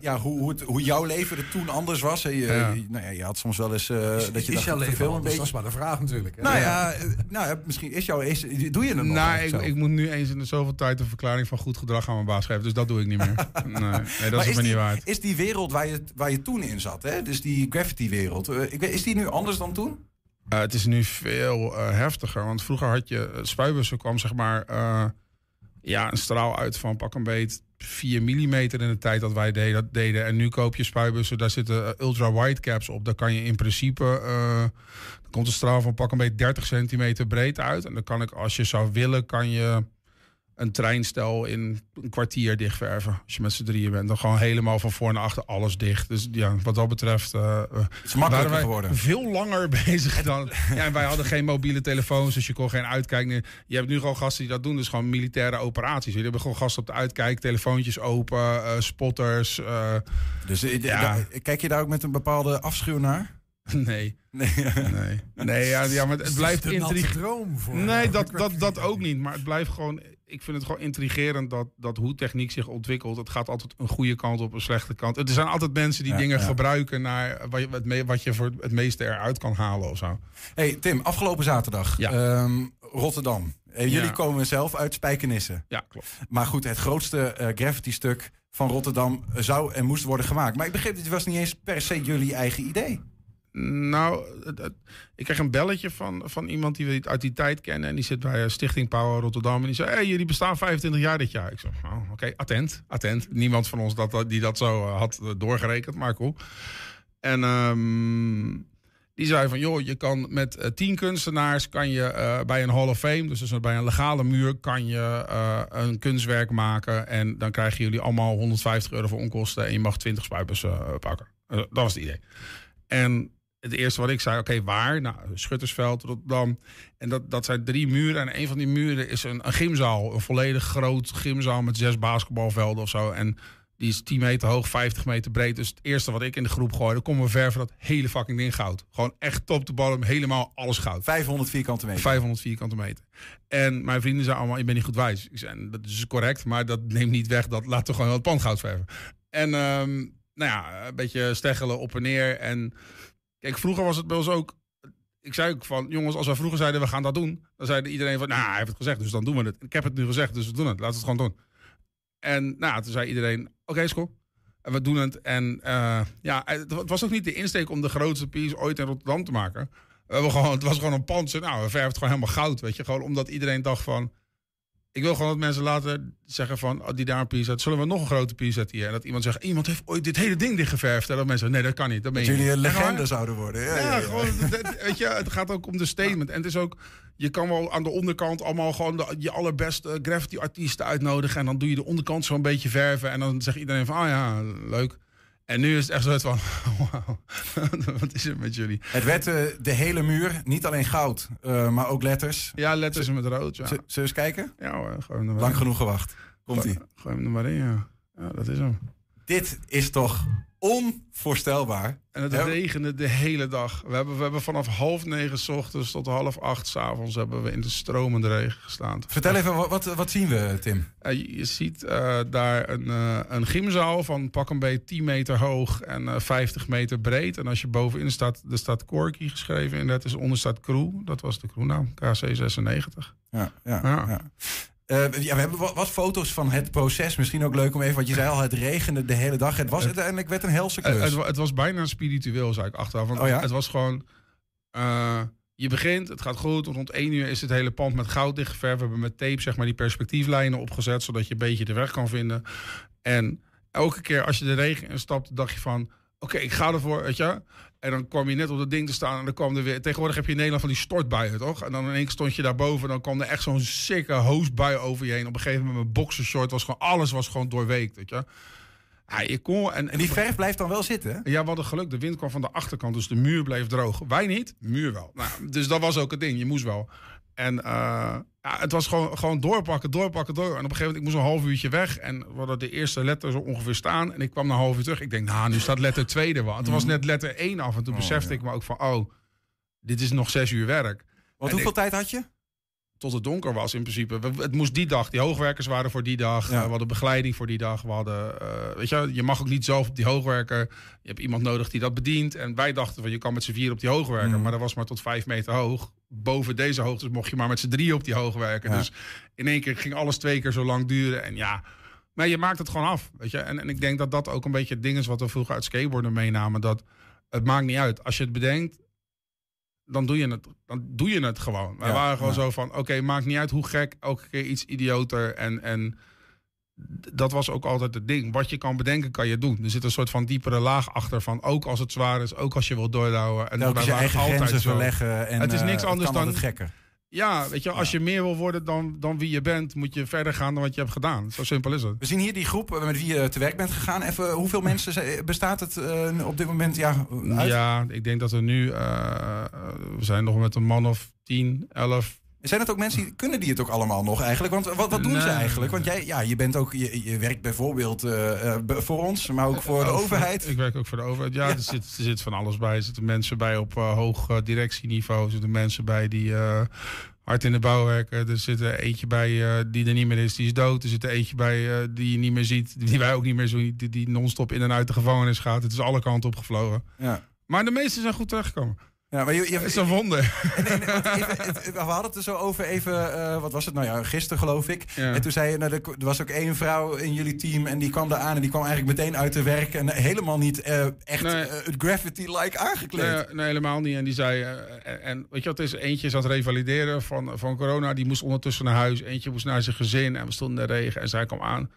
Speaker 1: ja, hoe, hoe, het, hoe jouw leven er toen anders was. hè. Je,
Speaker 3: Ja.
Speaker 1: je- nou ja, je had soms wel eens eh, dat je
Speaker 2: is jouw leven
Speaker 1: veel een
Speaker 2: anders? Dat
Speaker 1: beetje...
Speaker 2: is maar de vraag natuurlijk. hè?
Speaker 1: Nou ja, eh, nou ja, misschien is jouw... Is, doe je het nog
Speaker 3: Nou, ik, ik moet nu eens in de zoveel tijd een verklaring van goed gedrag aan mijn baas geven. Dus dat doe ik niet meer. [LAUGHS] nee, nee, dat
Speaker 1: Maar
Speaker 3: is me
Speaker 1: die,
Speaker 3: niet waard.
Speaker 1: Is die wereld waar je, waar je toen in zat, hè? dus die graffiti-wereld, eh, ik weet- is die nu anders dan toen?
Speaker 3: Eh, het is nu veel eh, heftiger. Want vroeger had je uh, spuibussen kwam zeg maar eh, ja, een straal uit van pak een beet 4 mm in de tijd dat wij deden. En nu koop je spuibussen, daar zitten eh, ultra wide caps op. Daar kan je in principe, eh komt een straal van pak een beet 30 centimeter breed uit. En dan kan ik, als je zou willen, kan je een treinstel in een kwartier dichtverven. Als je met z'n drieën bent. Dan gewoon helemaal van voor naar achter alles dicht. Dus ja, wat dat betreft... eh,
Speaker 1: Het is makkelijker
Speaker 3: waren wij
Speaker 1: geworden.
Speaker 3: veel langer [LAUGHS] bezig dan. Ja, en wij hadden geen mobiele telefoons, dus je kon geen uitkijk. meer- Je hebt nu gewoon gasten die dat doen, dus gewoon militaire operaties. Je hebt gewoon gasten op de uitkijk, telefoontjes open, eh, spotters.
Speaker 1: Dus
Speaker 3: Ja.
Speaker 1: kijk je daar ook met een bepaalde afschuw naar? [LAUGHS]
Speaker 3: nee,
Speaker 1: Nee.
Speaker 3: nee. Nee, ja, ja maar het, blijft
Speaker 2: voor
Speaker 3: Nee, dat, dat, dat ook niet. Maar het blijft gewoon. Ik vind het gewoon intrigerend dat, dat hoe techniek zich ontwikkelt. Het gaat altijd een goede kant op, een slechte kant. Er zijn altijd mensen die
Speaker 1: Ja,
Speaker 3: dingen
Speaker 1: ja.
Speaker 3: gebruiken naar wat je, me- wat je voor het meeste eruit kan halen of zo.
Speaker 1: Hey Tim, afgelopen zaterdag,
Speaker 3: Ja.
Speaker 1: ehm, Rotterdam. Eh, jullie komen zelf uit Spijkenisse.
Speaker 3: Ja, klopt.
Speaker 1: Maar goed, het grootste eh, graffiti-stuk van Rotterdam zou en moest worden gemaakt. Maar ik begreep, dit was niet eens per se jullie eigen idee.
Speaker 3: Nou, ik kreeg een belletje van, van iemand die we uit die tijd kennen. En die zit bij eh, Stichting Power Rotterdam. En die zei, hey, jullie bestaan 25 jaar dit jaar. Ik zei, oh, oké, attent, attent. Niemand van ons dat, die dat zo eh, had eh, doorgerekend, maar cool. En ehm, die zei van, joh, je kan met tien kunstenaars... kan je bij een Hall of Fame, dus, dus bij een legale muur... kan je een kunstwerk maken. En dan krijgen jullie allemaal 150 euro voor onkosten... en je mag 20 spuipers pakken. Dat was het idee. En het eerste wat ik zei, oké, waar? Nou, Schuttersveld, Rotterdam. En dat, dat zijn drie muren. En een van die muren is een, een gymzaal. Een volledig groot gymzaal met zes basketbalvelden of zo. En die is 10 meter hoog, 50 meter breed. Dus het eerste wat ik in de groep gooide, komen we verven dat hele fucking ding goud. Gewoon echt top de bottom, helemaal alles goud.
Speaker 1: 500 vierkante meter.
Speaker 3: 500 vierkante meter. En mijn vrienden zeiden allemaal, je bent niet goed wijs. Ik zei, dat is correct, maar dat neemt niet weg. Dat laten we gewoon het pand goud verven. En ehm, nou ja, een beetje steggelen op en neer. En kijk, vroeger was het bij ons ook... Ik zei ook van, jongens, als wij vroeger zeiden we gaan dat doen... dan zei iedereen van, nou, hij heeft het gezegd, dus dan doen we het. Ik heb het nu gezegd, dus we doen het. Laten we het gewoon doen. En nou, toen zei iedereen, oké, is cool. En we doen het. En eh, ja, het was ook niet de insteek om de grootste piece ooit in Rotterdam te maken. We hebben gewoon, het was gewoon een pand. Zo, Nou, we het gewoon helemaal goud, weet je. Gewoon omdat iedereen dacht van... Ik wil gewoon dat mensen later zeggen van... Oh, die daar een zet. Zullen we nog een grote piece zetten hier? En dat iemand zegt... Iemand heeft ooit dit hele ding dichtgeverfd. En dat mensen zeggen, nee, dat kan niet. Dat ben
Speaker 1: Dat jullie een legende zouden worden. Ja,
Speaker 3: ja,
Speaker 1: ja, ja.
Speaker 3: gewoon, dat- weet je, het gaat ook om de statement. En het is ook, je kan wel aan de onderkant allemaal gewoon de, je allerbeste graffiti-artiesten uitnodigen. En dan doe je de onderkant zo een beetje verven. En dan zegt iedereen van, ah ja, leuk. En nu is het echt zo van, [LAUGHS] wauw, [LAUGHS] wat is het met jullie?
Speaker 1: Het werd eh, de hele muur, niet alleen goud, eh, maar ook letters.
Speaker 3: Ja, letters met rood, ja.
Speaker 1: Z- Zullen we eens kijken?
Speaker 3: Ja hoor, gooi hem er maar
Speaker 1: Lang
Speaker 3: in.
Speaker 1: genoeg gewacht. Komt-ie.
Speaker 3: Gooi hem er maar in, ja. Ja, dat is hem.
Speaker 1: Dit is toch onvoorstelbaar?
Speaker 3: En het regende de hele dag. We hebben, we hebben vanaf half negen 's ochtends tot half acht 's avonds hebben we in de stromende regen gestaan.
Speaker 1: Vertel even, wat, wat, zien we, Tim?
Speaker 3: Eh, je, ziet eh, daar een, eh, een gymzaal van pak een beetje 10 meter hoog en eh 50 meter breed. En als je bovenin staat, er staat Corky geschreven en dat is onder staat Crew. Dat was de crewnaam, KC96.
Speaker 1: Ja, ja,
Speaker 3: Ja.
Speaker 1: ja. Eh, ja, we hebben wat, wat foto's van het proces. Misschien ook leuk om even, wat je zei al, het regende de hele dag. Het was uiteindelijk werd een helse klus.
Speaker 3: het, wa- het was bijna spiritueel, zei ik achteraf. Want
Speaker 1: Oh ja?
Speaker 3: het was gewoon... eh, je begint, het gaat goed. Rond één uur is het hele pand met goud dichtgeverfd. We hebben met tape zeg maar, die perspectieflijnen opgezet... zodat je een beetje de weg kan vinden. En elke keer als je de regen instapt, dacht je van... oké, ik ga ervoor, weet je. En dan kwam je net op dat ding te staan en dan kwam er weer... Tegenwoordig heb je in Nederland van die stortbuien, toch? En dan in één keer stond je daarboven en dan kwam er echt zo'n sikke hoosbui over je heen. Op een gegeven moment mijn boxershort was gewoon... Alles was gewoon doorweekt, weet je. Ja, je kon... En,
Speaker 1: En die verf blijft dan wel zitten,
Speaker 3: ja, we hadden geluk. De wind kwam van de achterkant, dus de muur bleef droog. Wij niet, muur wel. Nou, dus dat was ook het ding. Je moest wel. En eh, ja, het was gewoon, gewoon doorpakken, doorpakken, door. En op een gegeven moment, ik moest een half uurtje weg. En we hadden de eerste letter zo ongeveer staan. En ik kwam na een half uur terug. Ik denk, nou, nu staat letter 2 er wel. Toen was net letter 1 af. En toen
Speaker 1: Oh,
Speaker 3: besefte
Speaker 1: ja.
Speaker 3: ik me ook van, oh, dit is nog zes uur werk.
Speaker 1: Want
Speaker 3: En
Speaker 1: hoeveel
Speaker 3: ik-
Speaker 1: tijd had je?
Speaker 3: Tot het donker was in principe. We- Het moest die dag. Die hoogwerkers waren voor die dag.
Speaker 1: Ja.
Speaker 3: Eh, We hadden begeleiding voor die dag. We hadden, eh, weet je, je mag ook niet zelf op die hoogwerker. Je hebt iemand nodig die dat bedient. En wij dachten van je kan met z'n vier op die hoogwerker.
Speaker 1: Mm.
Speaker 3: Maar dat was maar tot vijf meter hoog. Boven deze hoogte mocht je maar met z'n drie op die hoogwerker.
Speaker 1: Ja.
Speaker 3: Dus in één keer ging alles twee keer zo lang duren. En ja, maar je maakt het gewoon af. Weet je? En, en ik denk dat dat ook een beetje het ding is wat we vroeger uit skateboarden meenamen. Dat het maakt niet uit. Als je het bedenkt, dan doe je het, dan doe je het gewoon. Wij
Speaker 1: Ja,
Speaker 3: waren gewoon
Speaker 1: ja.
Speaker 3: zo van, oké, maakt niet uit hoe gek, elke keer iets idioter. En, en dat was ook altijd het ding. Wat je kan bedenken, kan je doen. Er zit een soort van diepere laag achter van, ook als het zwaar is, ook als je wilt doordouwen. En wij
Speaker 1: je eigen grenzen
Speaker 3: zo.
Speaker 1: verleggen. En,
Speaker 3: Het is
Speaker 1: eh,
Speaker 3: niks anders
Speaker 1: kan
Speaker 3: dan-
Speaker 1: altijd gekker.
Speaker 3: Ja, weet je, als je meer wil worden dan, dan wie je bent, moet je verder gaan dan wat je hebt gedaan. Zo simpel is het.
Speaker 1: We zien hier die groep met wie je te werk bent gegaan. Even, hoeveel mensen ze- bestaat het eh, op dit moment? Ja, uit?
Speaker 3: Ja, ik denk dat er nu, eh, eh, we zijn nog met een man of 10, 11,
Speaker 1: Zijn het ook mensen die kunnen die het ook allemaal nog eigenlijk? Want wat, wat doen ze eigenlijk? Want jij, ja, je bent ook, je, je werkt bijvoorbeeld eh, eh, voor ons, maar ook voor de overheid.
Speaker 3: Ik werk ook voor de overheid. Ja,
Speaker 1: Ja.
Speaker 3: Er, zit, er zit van alles bij. Er zitten mensen bij op eh, hoog directieniveau. Er zitten mensen bij die hard in de bouw werken. Er zit er eentje bij die er niet meer is, die is dood. Er zit er eentje bij die je niet meer ziet, die wij ook niet meer zien. Die, die non-stop in en uit de gevangenis gaat. Het is alle kanten opgevlogen.
Speaker 1: Ja.
Speaker 3: Maar de meesten zijn goed terechtgekomen.
Speaker 1: Ja, maar je, je,
Speaker 3: Het is een wonder.
Speaker 1: en- en- want even- het- we hadden het er zo over even, eh, wat was het nou ja, gisteren geloof ik.
Speaker 3: Ja.
Speaker 1: En toen zei je, nou, er was ook één vrouw in jullie team en die kwam daar aan en die kwam eigenlijk meteen uit de werk en helemaal niet eh, echt
Speaker 3: Nee.
Speaker 1: eh, het graffiti-like aangekleed.
Speaker 3: Nee, nee, helemaal niet. En die zei, eh, en, weet je wat is? Eentje is aan het revalideren van, van corona. Die moest ondertussen naar huis. Eentje moest naar zijn gezin. En we stonden in de regen. En zij kwam aan.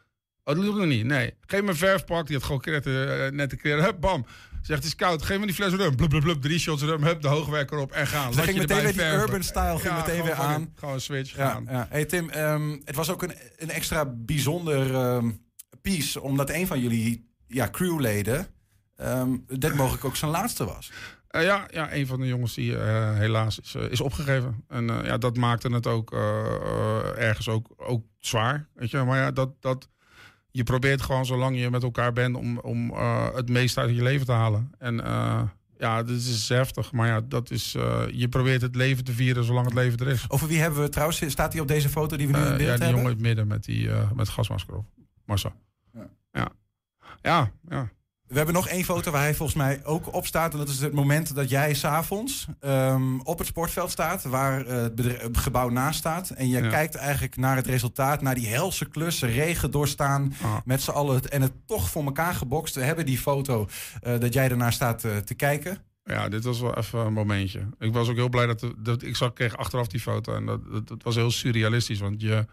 Speaker 3: Oh, dat ik nog niet. Nee. Geef me een verfpak. Die had gewoon eh, nette kleren. Hup, bam. Zegt, het is koud. Geef me die fles rum. Blub, blub, blub. Drie shots rum. Hup, de hoogwerker op. En gaan.
Speaker 1: Ze
Speaker 3: Laat
Speaker 1: ging
Speaker 3: je
Speaker 1: meteen weer die urban style ging meteen
Speaker 3: gewoon
Speaker 1: weer aan.
Speaker 3: Gewoon switch
Speaker 1: Ja,
Speaker 3: gaan.
Speaker 1: ja. Hey Tim, ehm, het was ook een, een extra bijzonder ehm, piece, omdat een van jullie ja, crewleden ehm dit mogelijk ook zijn laatste was.
Speaker 3: Eh, ja, ja, een van de jongens die eh, helaas is, eh, is opgegeven. En ja, dat maakte het ook ergens ook, ook zwaar. Weet je? Maar ja, dat, dat, je probeert gewoon zolang je met elkaar bent om, om eh, het meeste uit je leven te halen. En eh, ja, dit is heftig. Maar ja, dat is, eh, je probeert het leven te vieren zolang het leven er is.
Speaker 1: Over wie hebben we trouwens? Staat hij op deze foto die we nu in beeld
Speaker 3: ja, die
Speaker 1: hebben?
Speaker 3: jongen in het midden met, die, eh, met het gasmasker op. Marcel.
Speaker 1: Ja.
Speaker 3: Ja. Ja, ja.
Speaker 1: We hebben nog één foto waar hij volgens mij ook op staat. En dat is het moment dat jij s'avonds um, op het sportveld staat. Waar uh, het, gebouw naast staat. En je
Speaker 3: Ja.
Speaker 1: kijkt eigenlijk naar het resultaat. Naar die helse klus, regen doorstaan.
Speaker 3: Ah.
Speaker 1: Met z'n allen. En het toch voor elkaar gebokst. We hebben die foto uh, dat jij ernaar staat uh, te kijken.
Speaker 3: Ja, dit was wel even een momentje. Ik was ook heel blij dat, dat ik zag, kreeg achteraf die foto. En dat, dat, dat was heel surrealistisch. Want je,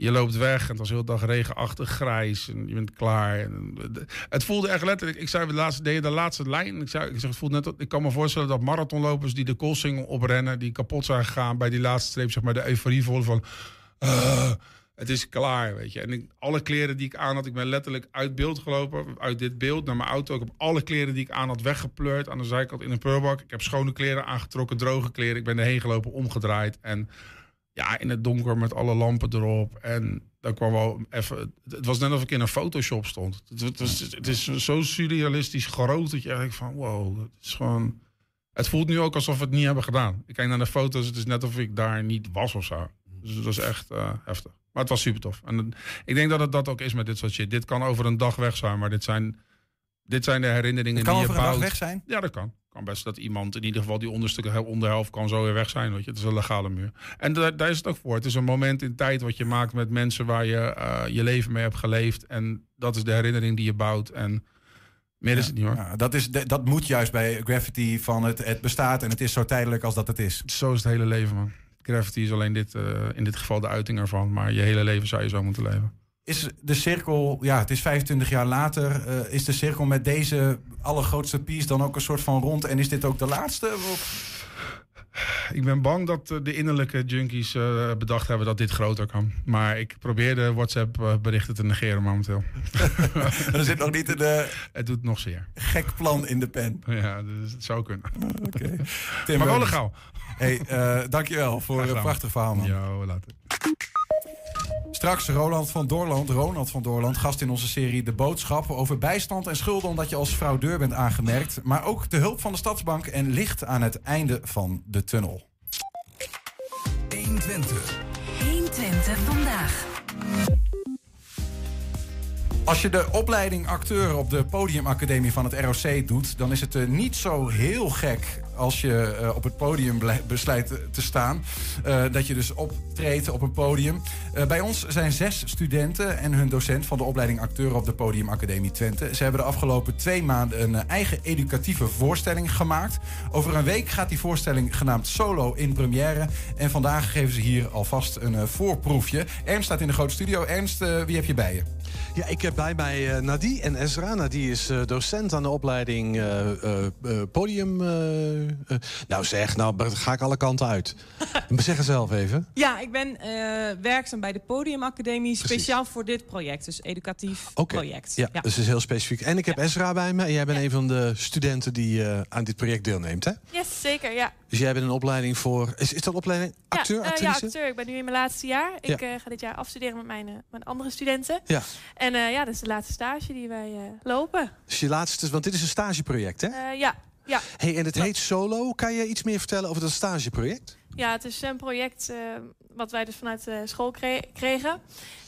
Speaker 3: je loopt weg en het was heel dag regenachtig, grijs. En je bent klaar. Het voelde echt letterlijk. Ik zei de laatste, de laatste lijn. Ik, zei, ik zeg, het voelt net. Ik kan me voorstellen dat marathonlopers die de Koolsingel oprennen, die kapot zijn gegaan bij die laatste streep, zeg maar, de euforie voelen van. Uh, het is klaar, weet je. En ik, alle kleren die ik aan had, ik ben letterlijk uit beeld gelopen, uit dit beeld naar mijn auto. Ik heb alle kleren die ik aan had weggepleurd aan de zijkant in een pulbak. Ik heb schone kleren aangetrokken, droge kleren. Ik ben erheen gelopen, omgedraaid en ja, in het donker met alle lampen erop. En dan kwam wel even. Het was net alsof ik in een Photoshop stond. Het, het, was, het is zo surrealistisch groot dat je eigenlijk van wow, het is gewoon. Het voelt nu ook alsof we het niet hebben gedaan. Ik kijk naar de foto's, het is net alsof ik daar niet was of zo. Dus het was echt uh, heftig. Maar het was super tof. En ik denk dat het dat ook is met dit soort shit. Dit kan over een dag weg zijn, maar dit zijn, dit zijn de herinneringen
Speaker 1: het kan
Speaker 3: die je
Speaker 1: over
Speaker 3: bouwt.
Speaker 1: een dag weg zijn?
Speaker 3: Ja, dat kan. Kan best dat iemand in ieder geval die onderste onderhelft kan zo weer weg zijn. Weet je. Het is een legale muur. En daar, daar is het ook voor. Het is een moment in tijd wat je maakt met mensen waar je uh, je leven mee hebt geleefd. En dat is de herinnering die je bouwt. En meer is het niet hoor.
Speaker 1: Ja, dat, is, dat moet juist bij graffiti van het, het bestaat en het is zo tijdelijk als dat het is.
Speaker 3: Zo is het hele leven man. Graffiti is alleen dit, uh, in dit geval de uiting ervan. Maar je hele leven zou je zo moeten leven.
Speaker 1: Is de cirkel, ja, het is 25 jaar later, eh, is de cirkel met deze allergrootste piece dan ook een soort van rond? En is dit ook de laatste? Of-
Speaker 3: Ik ben bang dat eh, de innerlijke junkies eh, bedacht hebben dat dit groter kan. Maar ik probeer de WhatsApp-berichten te negeren momenteel. [LAUGHS]
Speaker 1: er zit nog niet een eh, [LAUGHS]
Speaker 3: Het doet nog zeer.
Speaker 1: gek plan in de pen.
Speaker 3: Ja, dus het zou kunnen.
Speaker 1: Oké. [LAUGHS] Tim
Speaker 3: Maar wel legaal.
Speaker 1: Hey, eh, dankjewel voor een prachtig verhaal, man.
Speaker 3: Ja, later.
Speaker 1: Straks Roland van Doorland, Ronald van Doorland, gast in onze serie De Boodschap over bijstand en schulden omdat je als fraudeur bent aangemerkt. Maar ook de hulp van de Stadsbank en licht aan het einde van de tunnel.
Speaker 4: 120 vandaag.
Speaker 1: Als je de opleiding acteur op de podiumacademie van het ROC doet, dan is het eh, niet zo heel gek als je eh, op het podium besluit te staan. Eh, dat je dus optreedt op een podium. Eh, bij ons zijn zes studenten en hun docent van de opleiding acteur op de podiumacademie Twente. Ze hebben de afgelopen twee maanden een eigen educatieve voorstelling gemaakt. Over een week gaat die voorstelling genaamd Solo in première. En vandaag geven ze hier alvast een voorproefje. Ernst staat in de grote studio. Ernst, wie heb je bij je?
Speaker 2: Ja, ik heb bij mij eh, Nadie en Ezra. Nadie is eh, docent aan de opleiding eh, podium. nou zeg, nou ga ik alle kanten uit. [LAUGHS] Zeg het zelf even.
Speaker 6: Ja, ik ben eh, werkzaam bij de Podiumacademie,
Speaker 2: Precies.
Speaker 6: speciaal voor dit project. Dus educatief
Speaker 2: Oké.
Speaker 6: project.
Speaker 2: Ja, dus het is heel specifiek. En ik heb Ezra bij me. En jij bent een van de studenten die eh, aan dit project deelneemt, hè?
Speaker 7: Yes, zeker, ja.
Speaker 2: Dus jij bent een opleiding voor... Is, is dat opleiding acteur,
Speaker 7: ja,
Speaker 2: actrice?
Speaker 7: ja, acteur. Ik ben nu in mijn laatste jaar. Ik
Speaker 2: Ja.
Speaker 7: eh, ga dit jaar afstuderen met mijn, eh, mijn andere studenten.
Speaker 2: Ja.
Speaker 7: En eh, ja, dat is de laatste stage die wij eh, lopen.
Speaker 2: Dus je laatste... Want dit is een stageproject, hè?
Speaker 7: Eh, ja. Ja.
Speaker 2: Hey, en het heet Solo. Kan je iets meer vertellen over dat stageproject?
Speaker 7: ja, het is een project wat wij dus vanuit school kre- kregen.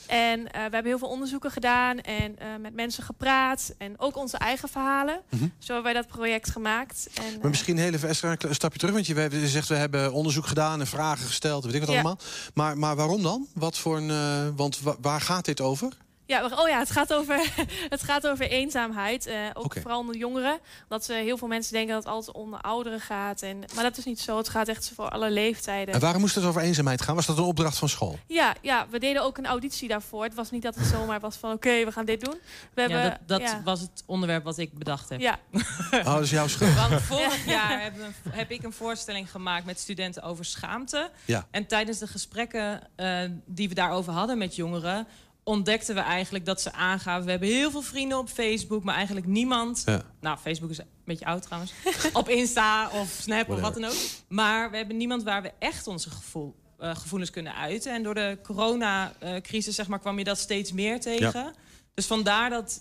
Speaker 7: En we hebben heel veel onderzoeken gedaan en met mensen gepraat. En ook onze eigen verhalen.
Speaker 2: Mhm.
Speaker 7: Zo hebben wij dat project gemaakt. En,
Speaker 2: Maar misschien heel even Esther, een stapje terug. Want je, zegt, we hebben onderzoek gedaan en vragen gesteld. Weet ik wat
Speaker 7: Ja.
Speaker 2: allemaal. Maar, maar waarom dan? Wat voor een, want wa- waar gaat dit over?
Speaker 7: Ja, oh ja, het gaat over, [LAUGHS] het gaat over eenzaamheid. eh, ook vooral onder jongeren. Dat ze heel veel mensen denken dat het altijd onder ouderen gaat. En, maar dat is niet zo. Het gaat echt voor alle leeftijden.
Speaker 2: En waarom moest het over eenzaamheid gaan? Was dat een opdracht van school?
Speaker 7: Ja, ja, we deden ook een auditie daarvoor. Het was niet dat het zomaar was van oké, we gaan dit doen. We hebben,
Speaker 6: Ja, dat dat
Speaker 7: ja.
Speaker 6: was het onderwerp wat ik bedacht heb.
Speaker 7: Ja, [LAUGHS]
Speaker 2: Oh, dat is jouw schuld. [LAUGHS]
Speaker 6: Want vorig jaar we- heb ik een voorstelling gemaakt met studenten over schaamte.
Speaker 2: Ja.
Speaker 6: En tijdens de gesprekken eh, die we daarover hadden met jongeren, ontdekten we eigenlijk dat ze aangaven. We hebben heel veel vrienden op Facebook, maar eigenlijk niemand.
Speaker 2: Ja.
Speaker 6: Nou, Facebook is een beetje oud trouwens. [LAUGHS] op Insta of Snap of wat dan ook. Maar we hebben niemand waar we echt onze gevoel, eh, gevoelens kunnen uiten. En door de coronacrisis zeg maar, kwam je dat steeds meer tegen. Dus vandaar dat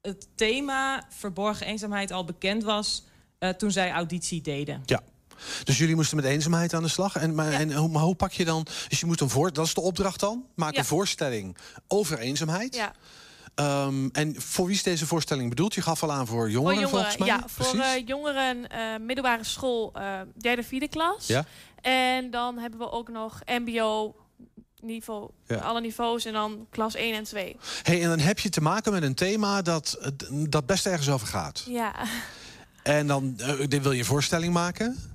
Speaker 6: het thema verborgen eenzaamheid al bekend was eh, toen zij auditie deden.
Speaker 2: Dus jullie moesten met eenzaamheid aan de slag. En, maar,
Speaker 7: Ja.
Speaker 2: en hoe, maar hoe pak je dan... Dus je moet een voor, dat is de opdracht dan. Maak
Speaker 7: Ja.
Speaker 2: een voorstelling over eenzaamheid.
Speaker 7: ja.
Speaker 2: Ehm, en voor wie is deze voorstelling bedoeld? Je gaf al aan voor jongeren,
Speaker 7: voor
Speaker 2: volgens
Speaker 7: jongeren,
Speaker 2: mij.
Speaker 7: ja, voor eh, jongeren eh, middelbare school, eh, derde, vierde klas.
Speaker 2: Ja.
Speaker 7: En dan hebben we ook nog MBO niveau,
Speaker 2: Ja.
Speaker 7: alle niveaus en dan klas 1 en 2.
Speaker 2: Hey, en dan heb je te maken met een thema dat, dat best ergens over gaat.
Speaker 7: Ja.
Speaker 2: En dan wil je een voorstelling maken.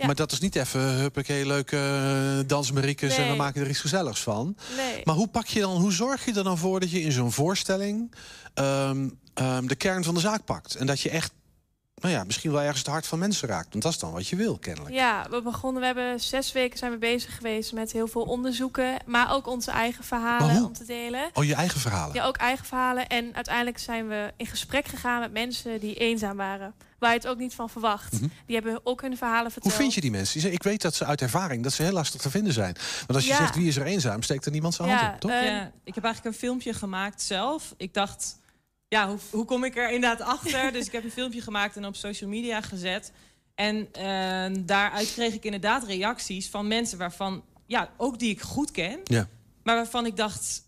Speaker 7: Ja.
Speaker 2: Maar dat is niet even, huppakee, leuke uh, dansmariekes en we maken er iets gezelligs van.
Speaker 7: Nee.
Speaker 2: Maar hoe pak je dan, hoe zorg je er dan voor dat je in zo'n voorstelling ehm, ehm, de kern van de zaak pakt? En dat je echt, nou ja, misschien wel ergens het hart van mensen raakt. Want dat is dan wat je wil, kennelijk.
Speaker 7: Ja, we begonnen, we hebben zes weken zijn we bezig geweest met heel veel onderzoeken, maar ook onze eigen verhalen
Speaker 2: hoe?
Speaker 7: om te delen.
Speaker 2: Oh, je eigen verhalen.
Speaker 7: Ja, ook eigen verhalen. En uiteindelijk zijn we in gesprek gegaan met mensen die eenzaam waren. Waar je het ook niet van verwacht.
Speaker 2: Mhm.
Speaker 7: Die hebben ook hun verhalen
Speaker 2: Hoe
Speaker 7: verteld.
Speaker 2: vind je die mensen? Die zeggen, Ik weet dat ze uit ervaring dat ze heel lastig te vinden zijn. Want als je
Speaker 7: Ja.
Speaker 2: zegt wie is er eenzaam, steekt er niemand zijn
Speaker 7: Ja,
Speaker 2: hand op, toch?
Speaker 7: eh,
Speaker 6: Ja, ik heb eigenlijk een filmpje gemaakt zelf. Ik dacht, ja, hoe, hoe kom ik er inderdaad achter? dus ik heb een filmpje gemaakt en op social media gezet. En eh, daaruit kreeg ik inderdaad reacties van mensen waarvan, ja, ook die ik goed ken.
Speaker 2: Ja.
Speaker 6: Maar waarvan ik dacht,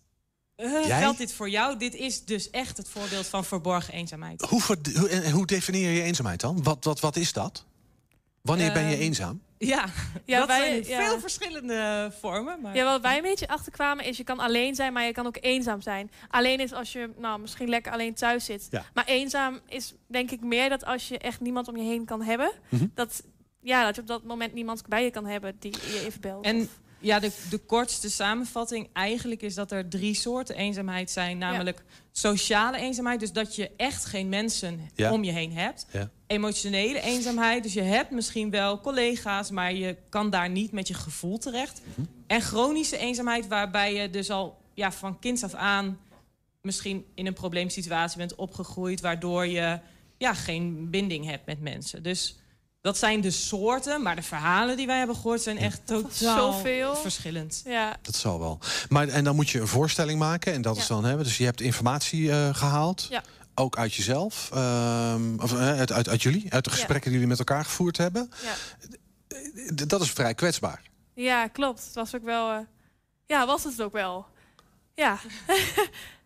Speaker 2: Jij?
Speaker 6: geldt dit voor jou? Dit is dus echt het voorbeeld van verborgen eenzaamheid.
Speaker 2: Hoe, hoe, hoe definieer je eenzaamheid dan? Wat, wat, wat is dat? Wanneer ben je
Speaker 6: Ehm,
Speaker 2: eenzaam?
Speaker 6: Ja,
Speaker 7: Ja,
Speaker 6: dat
Speaker 7: wij-
Speaker 6: zijn
Speaker 7: ja.
Speaker 6: veel verschillende vormen. Maar...
Speaker 7: Ja, wat wij een beetje achterkwamen is, je kan alleen zijn, maar je kan ook eenzaam zijn. Alleen is als je nou, misschien lekker alleen thuis zit.
Speaker 2: Ja.
Speaker 7: Maar eenzaam is denk ik meer dat als je echt niemand om je heen kan hebben.
Speaker 2: Mhm.
Speaker 7: Dat, ja, dat je op dat moment niemand bij je kan hebben die je even belt.
Speaker 6: En
Speaker 7: Of-
Speaker 6: Ja, de, de kortste samenvatting eigenlijk is dat er drie soorten eenzaamheid zijn. Namelijk sociale eenzaamheid, dus dat je echt geen mensen
Speaker 2: Ja.
Speaker 6: om je heen hebt.
Speaker 2: Ja.
Speaker 6: Emotionele eenzaamheid, dus je hebt misschien wel collega's... maar je kan daar niet met je gevoel terecht.
Speaker 2: Mhm.
Speaker 6: En chronische eenzaamheid, waarbij je dus al ja, van kinds af aan... misschien in een probleemsituatie bent opgegroeid... waardoor je ja, geen binding hebt met mensen. Dus dat zijn de soorten, maar de verhalen die wij hebben gehoord... zijn echt totaal
Speaker 7: Zoveel.
Speaker 6: verschillend.
Speaker 7: Ja,
Speaker 2: Dat zal wel. Maar en dan moet je een voorstelling maken. En dat is dan hebben. Dus je hebt informatie eh, gehaald.
Speaker 7: Ja.
Speaker 2: Ook uit jezelf. ehm, of uit, uit, uit jullie. Uit de
Speaker 7: Ja.
Speaker 2: gesprekken die jullie met elkaar gevoerd hebben.
Speaker 7: ja.
Speaker 2: Dat is vrij kwetsbaar.
Speaker 7: ja, klopt. Het was ook wel... eh, ja, was het ook wel. Ja. [LAUGHS]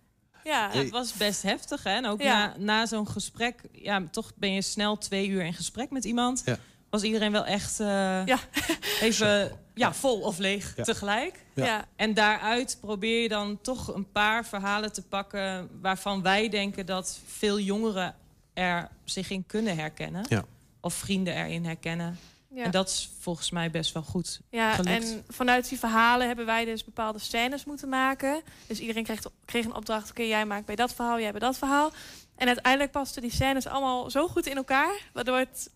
Speaker 7: ja.
Speaker 6: Het was best heftig. Hè? En ook
Speaker 7: Ja.
Speaker 6: na, na zo'n gesprek, ja, toch ben je snel twee uur in gesprek met iemand.
Speaker 2: Ja.
Speaker 6: Was iedereen wel echt eh,
Speaker 7: Ja. [LAUGHS]
Speaker 6: even ja, vol of leeg
Speaker 2: Ja.
Speaker 6: tegelijk.
Speaker 2: Ja.
Speaker 7: Ja.
Speaker 6: En daaruit probeer je dan toch een paar verhalen te pakken... waarvan wij denken dat veel jongeren er zich in kunnen herkennen.
Speaker 2: Ja.
Speaker 6: Of vrienden erin herkennen.
Speaker 7: Ja.
Speaker 6: En dat is volgens mij best wel goed.
Speaker 7: Ja,
Speaker 6: gelukt.
Speaker 7: en vanuit die verhalen hebben wij dus bepaalde scènes moeten maken. Dus iedereen kreeg, kreeg een opdracht. Oké, jij maakt bij dat verhaal, jij bij dat verhaal. En uiteindelijk pasten die scènes allemaal zo goed in elkaar... waardoor het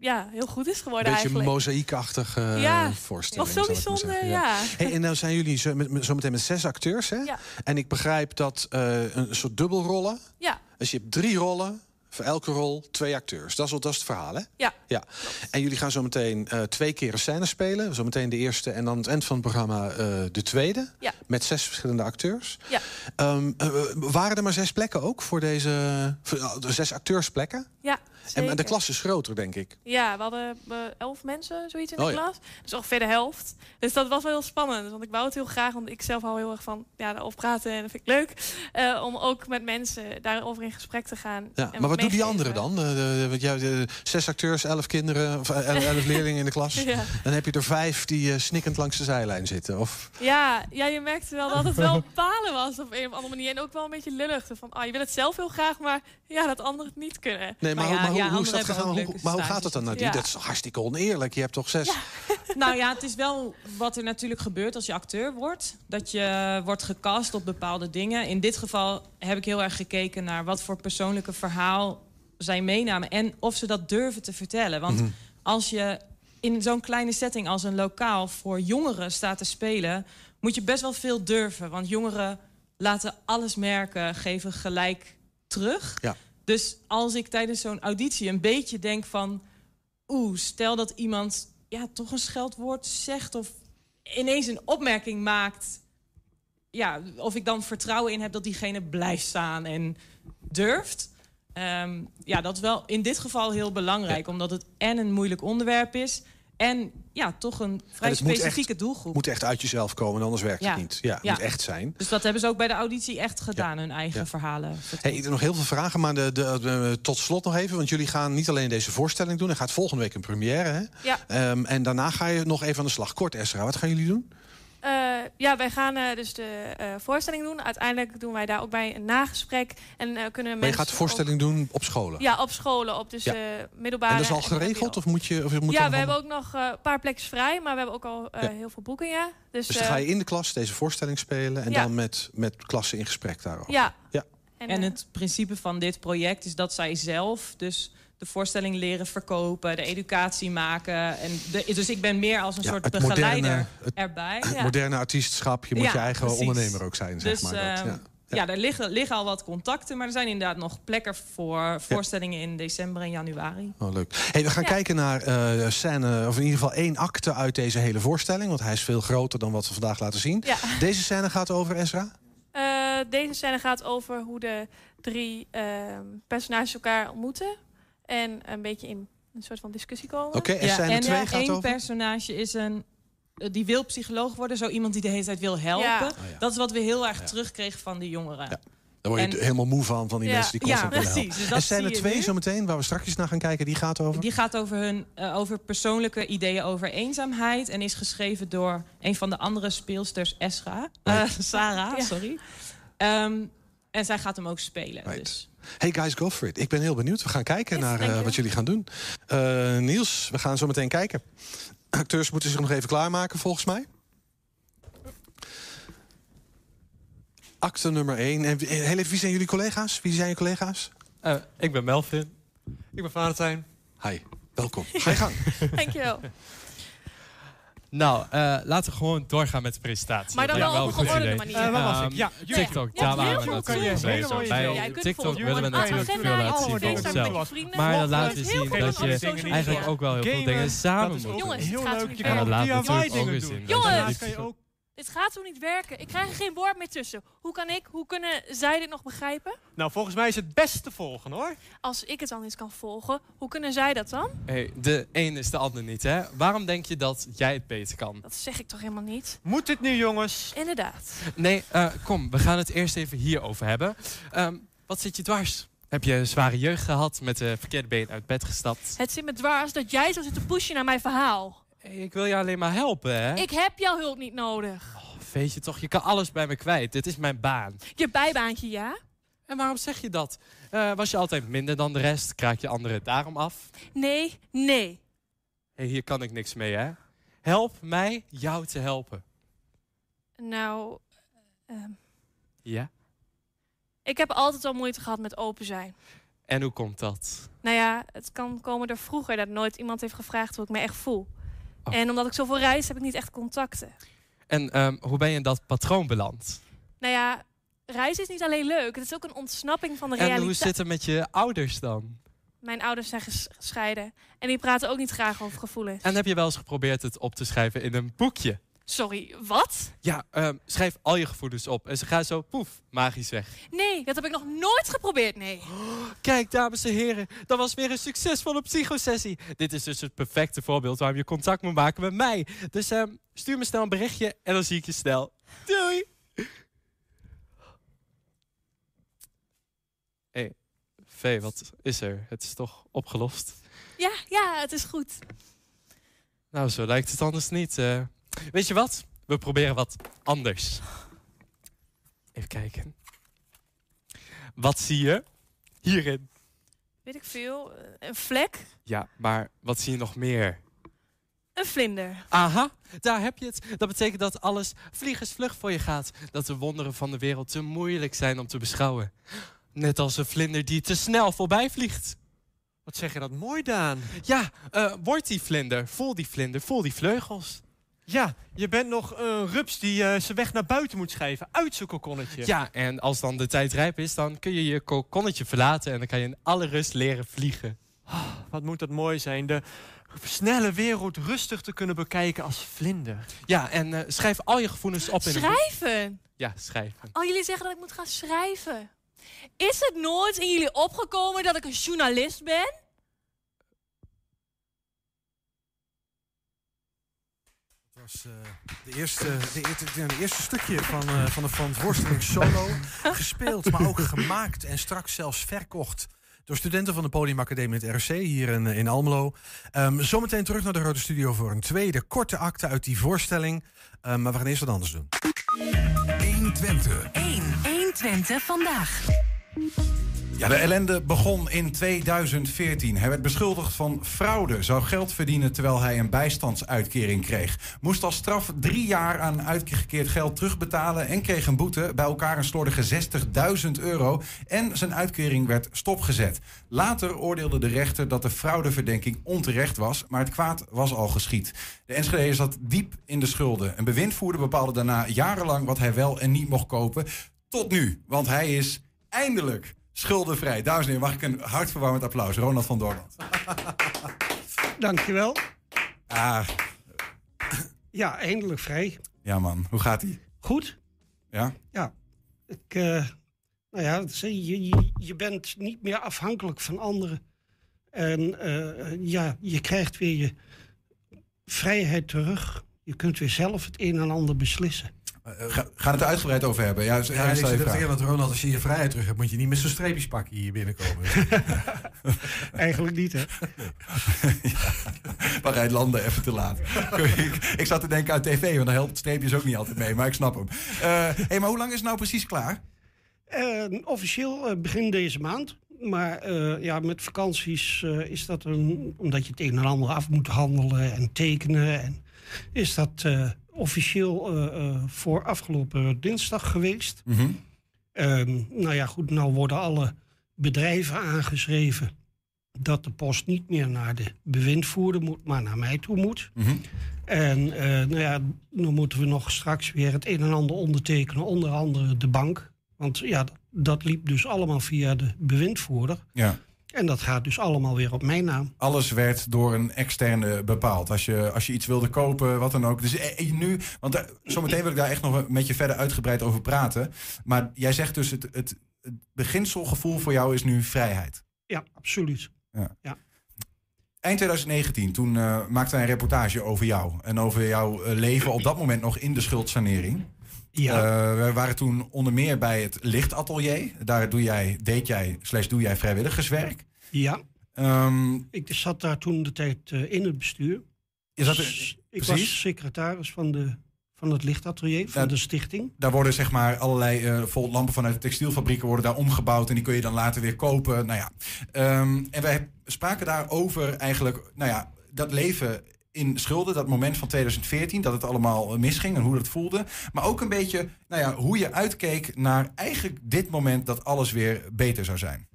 Speaker 7: ja, heel goed is geworden
Speaker 2: Een beetje
Speaker 7: eigenlijk.
Speaker 2: mozaïekachtig eh
Speaker 7: Ja,
Speaker 2: voorstelling.
Speaker 7: was zo bijzonder, ja.
Speaker 2: Hey, en nou zijn jullie zo, met, met- zometeen met zes acteurs, hè?
Speaker 7: Ja.
Speaker 2: En ik begrijp dat eh, een soort dubbelrollen.
Speaker 7: Ja,
Speaker 2: Dus je hebt drie rollen. Voor elke rol twee acteurs. Dat is, dat is het verhaal, hè?
Speaker 7: ja.
Speaker 2: Ja. En jullie gaan zo meteen eh, twee keer een scène spelen. Zometeen de eerste en dan het eind van het programma eh, de tweede.
Speaker 7: Ja.
Speaker 2: Met zes verschillende acteurs.
Speaker 7: Ja.
Speaker 2: Ehm, eh, waren er maar zes plekken ook voor deze... voor, zes acteursplekken?
Speaker 7: ja
Speaker 2: En, de klas is groter, denk ik.
Speaker 7: Ja, we hadden eh, elf mensen, zoiets in de
Speaker 2: Oh ja.
Speaker 7: klas. Dus ongeveer de helft. Dus dat was wel heel spannend. Want ik wou het heel graag, want ik zelf hou heel erg van ja, daarover praten. En dat vind ik leuk. Eh, om ook met mensen daarover in gesprek te gaan.
Speaker 2: Ja. Maar wat doen die anderen dan? Eh, want jij, zes acteurs, elf kinderen, of eh, elf, elf [LAUGHS] leerlingen in de klas.
Speaker 7: Ja.
Speaker 2: Dan heb je er vijf die eh, snikkend langs de zijlijn zitten. Of,
Speaker 7: Ja, ja, je merkte wel dat het wel [LAUGHS] balen was op een of andere manier. En ook wel een beetje lullig. Van, ah, je wil het zelf heel graag, maar ja, dat anderen het niet kunnen.
Speaker 2: nee, maar,
Speaker 6: Maar ja,
Speaker 2: hoe- maar hoe,
Speaker 6: ja,
Speaker 2: hoe is dat
Speaker 6: anderen hebben
Speaker 2: gegaan?
Speaker 6: ook
Speaker 2: Hoe-
Speaker 6: leuke
Speaker 2: maar hoe gaat het dan? Nou, die,
Speaker 7: Ja.
Speaker 2: Dat is hartstikke oneerlijk. Je hebt toch zes... [LAUGHS]
Speaker 6: Nou ja, het is wel wat er natuurlijk gebeurt als je acteur wordt. Dat je wordt gecast op bepaalde dingen. In dit geval heb ik heel erg gekeken naar wat voor persoonlijke verhaal zij meenamen. En of ze dat durven te vertellen. Want
Speaker 2: Mhm.
Speaker 6: als je in zo'n kleine setting als een lokaal voor jongeren staat te spelen, moet je best wel veel durven. Want jongeren laten alles merken, geven gelijk terug.
Speaker 2: Ja.
Speaker 6: Dus als ik tijdens zo'n auditie een beetje denk van... oeh, stel dat iemand ja, toch een scheldwoord zegt... of ineens een opmerking maakt... Ja, of ik dan vertrouwen in heb dat diegene blijft staan en durft. Ehm, ja, dat is wel in dit geval heel belangrijk. Omdat het en een moeilijk onderwerp is... en ja, toch een vrij
Speaker 2: moet
Speaker 6: specifieke
Speaker 2: echt-
Speaker 6: doelgroep.
Speaker 2: moet echt uit jezelf komen, anders werkt
Speaker 6: Ja.
Speaker 2: het niet. Ja, het
Speaker 6: Ja.
Speaker 2: moet echt zijn.
Speaker 6: Dus dat hebben ze ook bij de auditie echt gedaan, hun eigen verhalen.
Speaker 2: Hey, ik heb nog heel veel vragen, maar de, de, de- tot slot nog even. Want jullie gaan niet alleen deze voorstelling doen. Er gaat volgende week een première. Hè?
Speaker 7: Ja.
Speaker 2: Ehm, en daarna ga je nog even aan de slag. Kort, Esra, wat gaan jullie doen?
Speaker 7: Eh, ja, wij gaan eh, dus de eh, voorstelling doen. Uiteindelijk doen wij daar ook bij een nagesprek. En eh, kunnen
Speaker 2: Maar je
Speaker 7: mensen
Speaker 2: gaat de voorstelling doen op scholen.
Speaker 7: Ja, op scholen, op dus
Speaker 2: Ja.
Speaker 7: eh, middelbare...
Speaker 2: en dat is al
Speaker 7: en
Speaker 2: geregeld? Of moet je, of moet
Speaker 7: ja, we hebben ook nog eh, een paar plekjes vrij. Maar we hebben ook al eh,
Speaker 2: Ja.
Speaker 7: heel veel boeken, ja. Dus,
Speaker 2: Dus dan ga je in de klas deze voorstelling spelen... en
Speaker 7: Ja.
Speaker 2: dan met, met klassen in gesprek daarover.
Speaker 7: Ja.
Speaker 2: Ja.
Speaker 6: En
Speaker 7: eh,
Speaker 6: het principe van dit project is dat zij zelf dus de voorstelling leren verkopen, de educatie maken. En de, dus ik ben meer als een
Speaker 2: Ja,
Speaker 6: soort
Speaker 2: het
Speaker 6: begeleider
Speaker 2: moderne- het-
Speaker 6: erbij.
Speaker 2: Het
Speaker 7: Ja.
Speaker 2: moderne artiestschap, je moet
Speaker 6: Ja,
Speaker 2: je eigen
Speaker 6: precies.
Speaker 2: ondernemer ook zijn, zeg
Speaker 6: Dus
Speaker 2: maar. Dat,
Speaker 6: ehm,
Speaker 2: ja.
Speaker 6: ja. er liggen, liggen al wat contacten, maar er zijn inderdaad nog plekken voor voorstellingen in december en januari.
Speaker 2: Oh, leuk. Hey, we gaan
Speaker 7: Ja.
Speaker 2: kijken naar eh scène, of in ieder geval één acte uit deze hele voorstelling. Want hij is veel groter dan wat we vandaag laten zien.
Speaker 7: Ja.
Speaker 2: Deze scène gaat over Ezra.
Speaker 7: Eh, deze scène gaat over hoe de drie ehm, personages elkaar ontmoeten. En een beetje in een soort van discussie komen.
Speaker 2: Oké, scène
Speaker 6: en
Speaker 2: 2
Speaker 6: eh,
Speaker 2: gaat
Speaker 6: één
Speaker 2: over...
Speaker 6: personage is een eh, die wil psycholoog worden, zo iemand die de hele tijd wil helpen.
Speaker 7: Ja.
Speaker 2: Oh, ja.
Speaker 6: Dat is wat we heel erg terugkregen van de jongeren.
Speaker 2: Ja. Daar word je
Speaker 6: en-
Speaker 2: helemaal moe van, van die
Speaker 7: Ja.
Speaker 2: mensen die constant
Speaker 6: Ja, precies. Dus dat zie je
Speaker 2: 2
Speaker 6: nu.
Speaker 2: zometeen, waar we straks naar gaan kijken, die gaat over...
Speaker 6: Die gaat over, hun, eh, over persoonlijke ideeën over eenzaamheid. En is geschreven door een van de andere speelsters, Esra. Eh, Sarah,
Speaker 7: Ja.
Speaker 6: sorry. Ehm, en zij gaat hem ook spelen.
Speaker 2: Right.
Speaker 6: Dus.
Speaker 2: Hey guys, go for it. Ik ben heel benieuwd. We gaan kijken naar eh, wat jullie gaan doen. Eh, Niels, we gaan zo meteen kijken. Acteurs moeten zich nog even klaarmaken, volgens mij.
Speaker 8: Acte nummer 1. Heel even, wie zijn jullie collega's? Wie zijn je collega's?
Speaker 9: Eh, ik ben Melvin. Ik ben Valentijn.
Speaker 8: Hi, welkom. [LAUGHS] Ga je gang.
Speaker 7: Dankjewel.
Speaker 9: Nou, uh, laten we gewoon doorgaan met de presentatie.
Speaker 7: Maar dan
Speaker 9: ja,
Speaker 7: wel op een geordende manier.
Speaker 9: Uh, waar was ik? Ja, TikTok, daar waren we natuurlijk bezig. Bij TikTok willen we natuurlijk veel laten zien van onszelf. Maar dan laten we zien dat je eigenlijk ook wel heel veel dingen samen moet
Speaker 7: Jongens, het gaat
Speaker 9: En dat laat natuurlijk ook weer zien.
Speaker 7: Jongens! Dit gaat zo niet werken. Ik krijg er geen woord meer tussen. Hoe kan ik, hoe kunnen zij dit nog begrijpen?
Speaker 10: Nou, volgens mij is het best te volgen, hoor.
Speaker 7: Als ik het dan eens kan volgen, hoe kunnen zij dat dan?
Speaker 9: Hey, de een is de ander niet, hè? Waarom denk je dat jij het beter kan?
Speaker 7: Dat zeg ik toch helemaal niet?
Speaker 10: Moet dit nu, jongens?
Speaker 7: Inderdaad.
Speaker 9: Nee, uh, kom, we gaan het eerst even hierover hebben. Um, wat zit je dwars? Heb je een zware jeugd gehad, met de verkeerde been uit bed gestapt?
Speaker 7: Het zit me dwars dat jij zo zit te pushen naar mijn verhaal.
Speaker 9: Ik wil je alleen maar helpen, hè?
Speaker 7: Ik heb jouw hulp niet nodig.
Speaker 9: Oh, weet je toch, je kan alles bij me kwijt. Dit is mijn baan.
Speaker 7: Je bijbaantje, ja?
Speaker 9: En waarom zeg je dat? Uh, was je altijd minder dan de rest? Kraak je anderen daarom af?
Speaker 7: Nee, nee.
Speaker 9: Hey, hier kan ik niks mee, hè? Help mij jou te helpen.
Speaker 7: Nou, uh,
Speaker 9: ja?
Speaker 7: Ik heb altijd al moeite gehad met open zijn.
Speaker 9: En hoe komt dat?
Speaker 7: Nou ja, het kan komen door vroeger dat nooit iemand heeft gevraagd hoe ik me echt voel. Oh. En omdat ik zoveel reis, heb ik niet echt contacten.
Speaker 9: En um, hoe ben je in dat patroon beland?
Speaker 7: Nou ja, reizen is niet alleen leuk. Het is ook een ontsnapping van de realiteit.
Speaker 9: En hoe zit het met je ouders dan?
Speaker 7: Mijn ouders zijn gescheiden. En die praten ook niet graag over gevoelens.
Speaker 9: En heb je wel eens geprobeerd het op te schrijven in een boekje?
Speaker 7: Sorry, wat?
Speaker 9: Ja, um, schrijf al je gevoelens op. En ze gaan zo, poef, magisch weg.
Speaker 7: Nee, dat heb ik nog nooit geprobeerd, nee.
Speaker 9: Oh, [GASPS] kijk, dames en heren, dat was weer een succesvolle psychosessie. Dit is dus het perfecte voorbeeld waarom je contact moet maken met mij. Dus um, stuur me snel een berichtje en dan zie ik je snel. Doei! Hé, [LAUGHS] hey, Vee, wat is er? Het is toch opgelost?
Speaker 7: Ja, ja, het is goed.
Speaker 9: Nou, zo lijkt het anders niet. Uh, weet je wat? We proberen wat anders. Even kijken. Wat zie je hierin?
Speaker 7: Weet ik veel. Een vlek?
Speaker 9: Ja, maar wat zie je nog meer?
Speaker 7: Een vlinder.
Speaker 9: Aha, daar heb je het. Dat betekent dat alles vliegensvlug voor je gaat. Dat de wonderen van de wereld te moeilijk zijn om te beschouwen. Net als een vlinder die te snel voorbij vliegt.
Speaker 10: Wat zeg je dat mooi, Daan?
Speaker 9: Ja, uh, word die vlinder, voel die vlinder, voel die vleugels.
Speaker 10: Ja, je bent nog een rups die uh, zijn weg naar buiten moet schrijven. Uit zijn kokonnetje.
Speaker 9: Ja, en als dan de tijd rijp is, dan kun je je kokonnetje verlaten... en dan kan je in alle rust leren vliegen.
Speaker 10: Oh, wat moet dat mooi zijn. De snelle wereld rustig te kunnen bekijken als vlinder.
Speaker 9: Ja, en uh, schrijf al je gevoelens op in
Speaker 7: schrijven?
Speaker 9: een Ja, schrijven.
Speaker 7: Oh, jullie zeggen dat ik moet gaan schrijven. Is het nooit in jullie opgekomen dat ik een journalist ben?
Speaker 2: Was uh, de eerste, de, de, de, eerste stukje van, uh, van de Van Worsteling solo. [LAUGHS] gespeeld, maar ook gemaakt en straks zelfs verkocht. Door studenten van de Podiumacademie in het RC hier in, in Almelo. Um, zometeen terug naar de Rode Studio voor een tweede korte acte uit die voorstelling. Um, maar we gaan eerst wat anders doen.
Speaker 4: 120. 1. 120 vandaag.
Speaker 1: Ja, de ellende begon in 2014. Hij werd beschuldigd van fraude, zou geld verdienen terwijl hij een bijstandsuitkering kreeg. Moest als straf drie jaar aan uitgekeerd geld terugbetalen en kreeg een boete, bij elkaar een slordige 60.000 euro. En zijn uitkering werd stopgezet. Later oordeelde de rechter dat de fraudeverdenking onterecht was, maar het kwaad was al geschied. De Enschede zat diep in de schulden. Een bewindvoerder bepaalde daarna jarenlang wat hij wel en niet mocht kopen. Tot nu, want hij is eindelijk schuldenvrij. Dames en heren, mag ik een hartverwarmend applaus. Ronald van Doorland. [LAUGHS]
Speaker 11: Dankjewel.
Speaker 1: Ah.
Speaker 11: Ja, eindelijk vrij.
Speaker 1: Ja man, hoe gaat ie?
Speaker 11: Goed.
Speaker 1: Ja?
Speaker 11: Ja. Ik, uh, nou ja, je, je, je bent niet meer afhankelijk van anderen. En uh, ja, je krijgt weer je vrijheid terug. Je kunt weer zelf het een en ander beslissen.
Speaker 1: Uh, ga, gaan het er uitgebreid over hebben. Ja,
Speaker 2: ja, ja ik dat Ronald, als je je vrijheid terug hebt, moet je niet met zo'n streepjes pakken hier binnenkomen. [LAUGHS] [LAUGHS]
Speaker 11: Eigenlijk niet, hè?
Speaker 1: ja, [LAUGHS] maar hij landen even te laat. ik, ik, zat te denken aan tv, want daar helpt streepjes ook niet altijd mee, maar ik snap hem. Uh, hey, maar hoe lang is het nou precies klaar?
Speaker 11: Uh, officieel begin deze maand. Maar ja, met vakanties is dat een, omdat je het een en ander af moet handelen en tekenen. En is dat officieel uh, uh, voor afgelopen dinsdag geweest.
Speaker 1: Mm -hmm.
Speaker 11: Ehm, nou ja, goed, nou worden alle bedrijven aangeschreven dat de post niet meer naar de bewindvoerder moet, maar naar mij toe moet.
Speaker 1: Mhm.
Speaker 11: En eh, nou ja, dan moeten we nog straks weer het een en ander ondertekenen, onder andere de bank. Want ja, dat, dat liep dus allemaal via de bewindvoerder.
Speaker 1: Ja.
Speaker 11: En dat gaat dus allemaal weer op mijn naam.
Speaker 1: Alles werd door een externe bepaald. Als je, als je iets wilde kopen, wat dan ook. Dus eh, nu, want daar- zometeen wil ik daar echt nog met je verder uitgebreid over praten. Maar jij zegt dus, het, het, het beginselgevoel voor jou is nu vrijheid.
Speaker 11: Ja, absoluut.
Speaker 1: Ja.
Speaker 11: Ja.
Speaker 1: Eind 2019, toen eh, maakte wij een reportage over jou. En over jouw eh, leven op dat moment nog in de schuldsanering.
Speaker 11: Ja.
Speaker 1: Eh, we waren toen onder meer bij het lichtatelier. Daar doe jij, deed jij, slash doe jij vrijwilligerswerk.
Speaker 11: Ja.
Speaker 1: Ehm,
Speaker 11: Ik zat daar toen de tijd eh, in het bestuur.
Speaker 1: Is dat-
Speaker 11: Dus ik was secretaris van, de, van het lichtatelier, van de stichting.
Speaker 1: Daar worden zeg maar allerlei vol lampen vanuit de textielfabrieken worden daar omgebouwd en die kun je dan later weer kopen. Nou ja, Ehm, en wij spraken daarover eigenlijk, nou ja, dat leven in schulden, dat moment van 2014, dat het allemaal eh, misging en hoe dat voelde. Maar ook een beetje, nou ja, hoe je uitkeek naar eigenlijk dit moment dat alles weer beter zou zijn.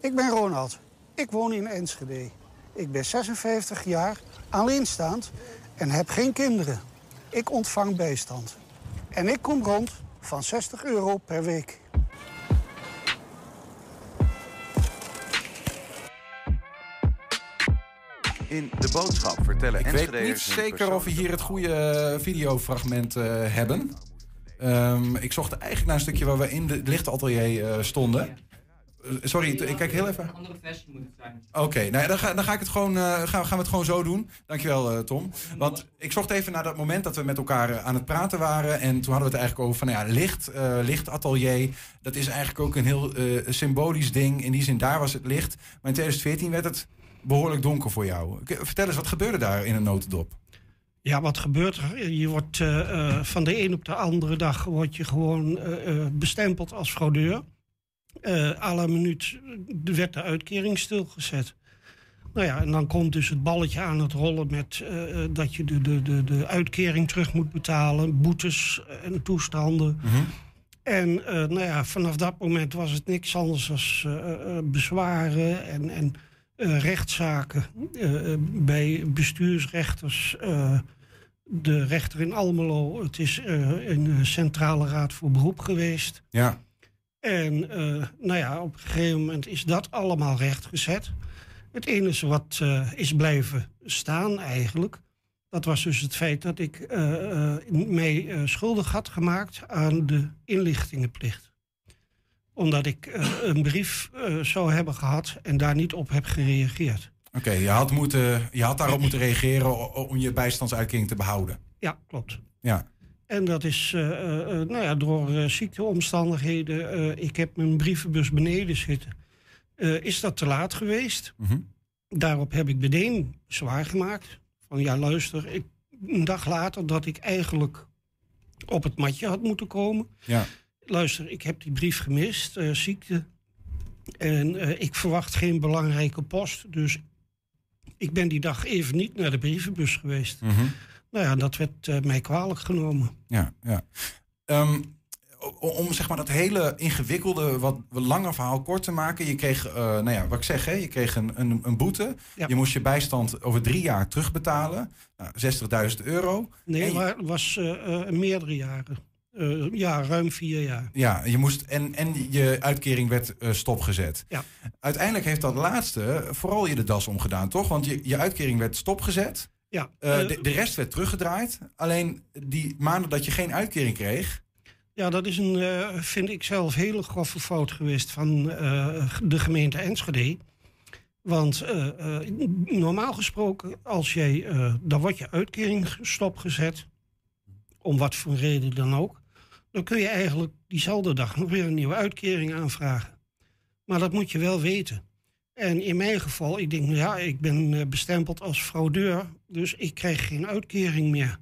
Speaker 12: Ik ben Ronald. Ik woon in Enschede. Ik ben 56 jaar, alleenstaand en heb geen kinderen. Ik ontvang bijstand. En ik kom rond van 60 euro per week.
Speaker 13: In de boodschap vertellen
Speaker 1: Ik weet niet zeker of we hier het goede eh, videofragment eh, hebben. Ehm, ik zocht eigenlijk naar een stukje waar we in de- het lichtatelier eh, stonden. Eh, sorry, ik kijk heel even.
Speaker 14: andere versie moet het zijn.
Speaker 1: Oké, nou ja, dan, ga, dan ga ik het gewoon, eh, gaan, gaan we het gewoon zo doen. Dankjewel, eh Tom. Want ik zocht even naar dat moment dat we met elkaar aan het praten waren. En toen hadden we het eigenlijk over van nou ja, licht, eh lichtatelier. Dat is eigenlijk ook een heel eh, symbolisch ding. In die zin, daar was het licht. Maar in 2014 werd het behoorlijk donker voor jou. Vertel eens, wat gebeurde daar in een notendop?
Speaker 11: Ja, wat gebeurt er? Je wordt eh, eh, van de een op de andere dag word je gewoon eh, eh, bestempeld als fraudeur. Eh à la minuut werd de uitkering stilgezet. Nou ja, en dan komt dus het balletje aan het rollen met eh, eh, dat je de, de, de, de uitkering terug moet betalen, boetes en toestanden. En eh, nou ja, vanaf dat moment was het niks anders dan bezwaren en, en rechtszaken bij bestuursrechters. de rechter in Almelo, het is een centrale raad voor beroep geweest.
Speaker 1: Ja.
Speaker 11: En eh, nou ja, op een gegeven moment is dat allemaal rechtgezet. Het enige wat eh, is blijven staan eigenlijk, dat was dus het feit dat ik eh, mij eh, schuldig had gemaakt aan de inlichtingenplicht. Omdat ik een brief zou hebben gehad en daar niet op heb gereageerd.
Speaker 1: Oké, je, had moeten- je had daarop moeten reageren om je bijstandsuitkering te behouden.
Speaker 11: Ja, klopt.
Speaker 1: Ja.
Speaker 11: En dat is eh, eh, eh, nou ja, door ziekteomstandigheden. ik heb mijn brievenbus beneden zitten. Is dat te laat geweest?
Speaker 1: Mhm.
Speaker 11: Daarop heb ik meteen zwaar gemaakt. Van ja, luister, ik, een dag later dat ik eigenlijk op het matje had moeten komen.
Speaker 1: Ja.
Speaker 11: Luister, ik heb die brief gemist, ziekte. En ik verwacht geen belangrijke post. Dus ik ben die dag even niet naar de brievenbus geweest.
Speaker 1: Mhm.
Speaker 11: Nou ja, dat werd eh, mij kwalijk genomen.
Speaker 1: Ja, ja. Ehm, om zeg maar dat hele ingewikkelde, wat langer verhaal kort te maken. Je kreeg, eh, nou ja, wat ik zeg, hè, je kreeg een, een, een boete. Je moest je bijstand over drie jaar terugbetalen. Nou, 60.000 euro.
Speaker 11: Nee,
Speaker 1: je-
Speaker 11: maar het was eh, meerdere jaren. Ja, ruim vier jaar.
Speaker 1: Ja, je moest, en, en je uitkering werd stopgezet.
Speaker 11: Ja.
Speaker 1: Uiteindelijk heeft dat laatste vooral je de das omgedaan, toch? Want je, je uitkering werd stopgezet.
Speaker 11: Ja,
Speaker 1: Eh,
Speaker 11: eh,
Speaker 1: de, de rest werd teruggedraaid. Alleen die maanden dat je geen uitkering kreeg.
Speaker 11: Ja, dat is een, eh, vind ik zelf, hele grove fout geweest van de gemeente Enschede. Want normaal gesproken, als jij, dan wordt je uitkering stopgezet, om wat voor reden dan ook, dan kun je eigenlijk diezelfde dag nog weer een nieuwe uitkering aanvragen. Maar dat moet je wel weten. En in mijn geval, ik denk, ja, ik ben eh, bestempeld als fraudeur, dus ik krijg geen uitkering meer.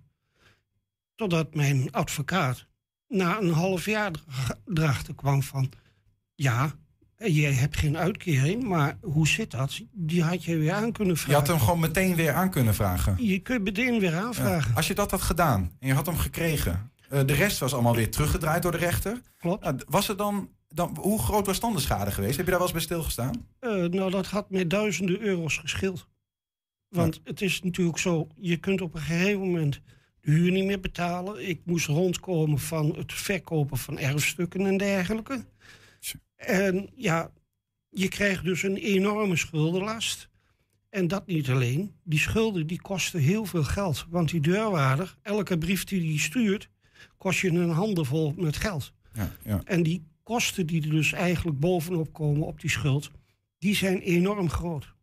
Speaker 11: Totdat mijn advocaat na een half jaar er- erachter kwam van... ja, jij hebt geen uitkering, maar hoe zit dat? Die had je weer aan kunnen vragen.
Speaker 1: Je had hem gewoon meteen weer aan kunnen vragen.
Speaker 11: Je kunt meteen weer aanvragen.
Speaker 1: Ja. Als je dat had gedaan en je had hem gekregen. Eh, de rest was allemaal weer teruggedraaid door de rechter.
Speaker 11: Klopt.
Speaker 1: Nou, was er dan, dan, hoe groot was dan de schade geweest? Heb je daar wel eens bij stilgestaan?
Speaker 11: Eh, nou, dat had met duizenden euro's geschild. Want het is natuurlijk zo, je kunt op een gegeven moment de huur niet meer betalen. Ik moest rondkomen van het verkopen van erfstukken en dergelijke. En ja, je krijgt dus een enorme schuldenlast. En dat niet alleen. Die schulden die kosten heel veel geld. Want die deurwaarder, elke brief die die stuurt, kost je een handenvol met geld.
Speaker 1: Ja, ja.
Speaker 11: En die kosten die er dus eigenlijk bovenop komen op die schuld, die zijn enorm groot.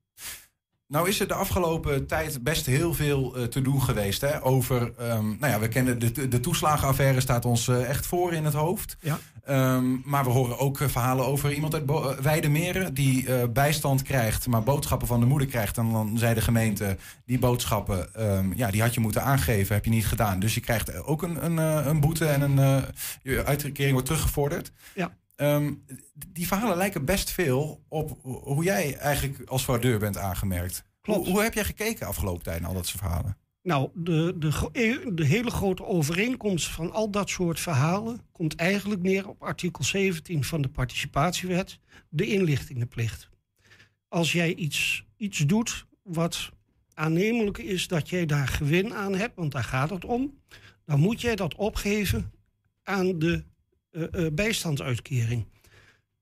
Speaker 1: Nou is er de afgelopen tijd best heel veel eh, te doen geweest. Hè? Over, ehm, nou ja, we kennen de, de toeslagenaffaire staat ons eh, echt voor in het hoofd.
Speaker 11: Ja.
Speaker 1: Ehm, maar we horen ook eh, verhalen over iemand uit Bo- Weidemeren die bijstand krijgt, maar boodschappen van de moeder krijgt. En dan zei de gemeente, die boodschappen, ehm, ja, die had je moeten aangeven, heb je niet gedaan. Dus je krijgt ook een, een, een boete en een je uitkering wordt teruggevorderd.
Speaker 11: Ja.
Speaker 1: Ehm, die verhalen lijken best veel op hoe jij eigenlijk als fraudeur bent aangemerkt.
Speaker 11: Klopt.
Speaker 1: Hoe, hoe heb jij gekeken afgelopen tijd naar al dat soort verhalen?
Speaker 11: Nou, de, de, e- de hele grote overeenkomst van al dat soort verhalen komt eigenlijk neer op artikel 17 van de participatiewet, de inlichtingenplicht. Als jij iets, iets doet wat aannemelijk is dat jij daar gewin aan hebt, want daar gaat het om, dan moet jij dat opgeven aan de bijstandsuitkering.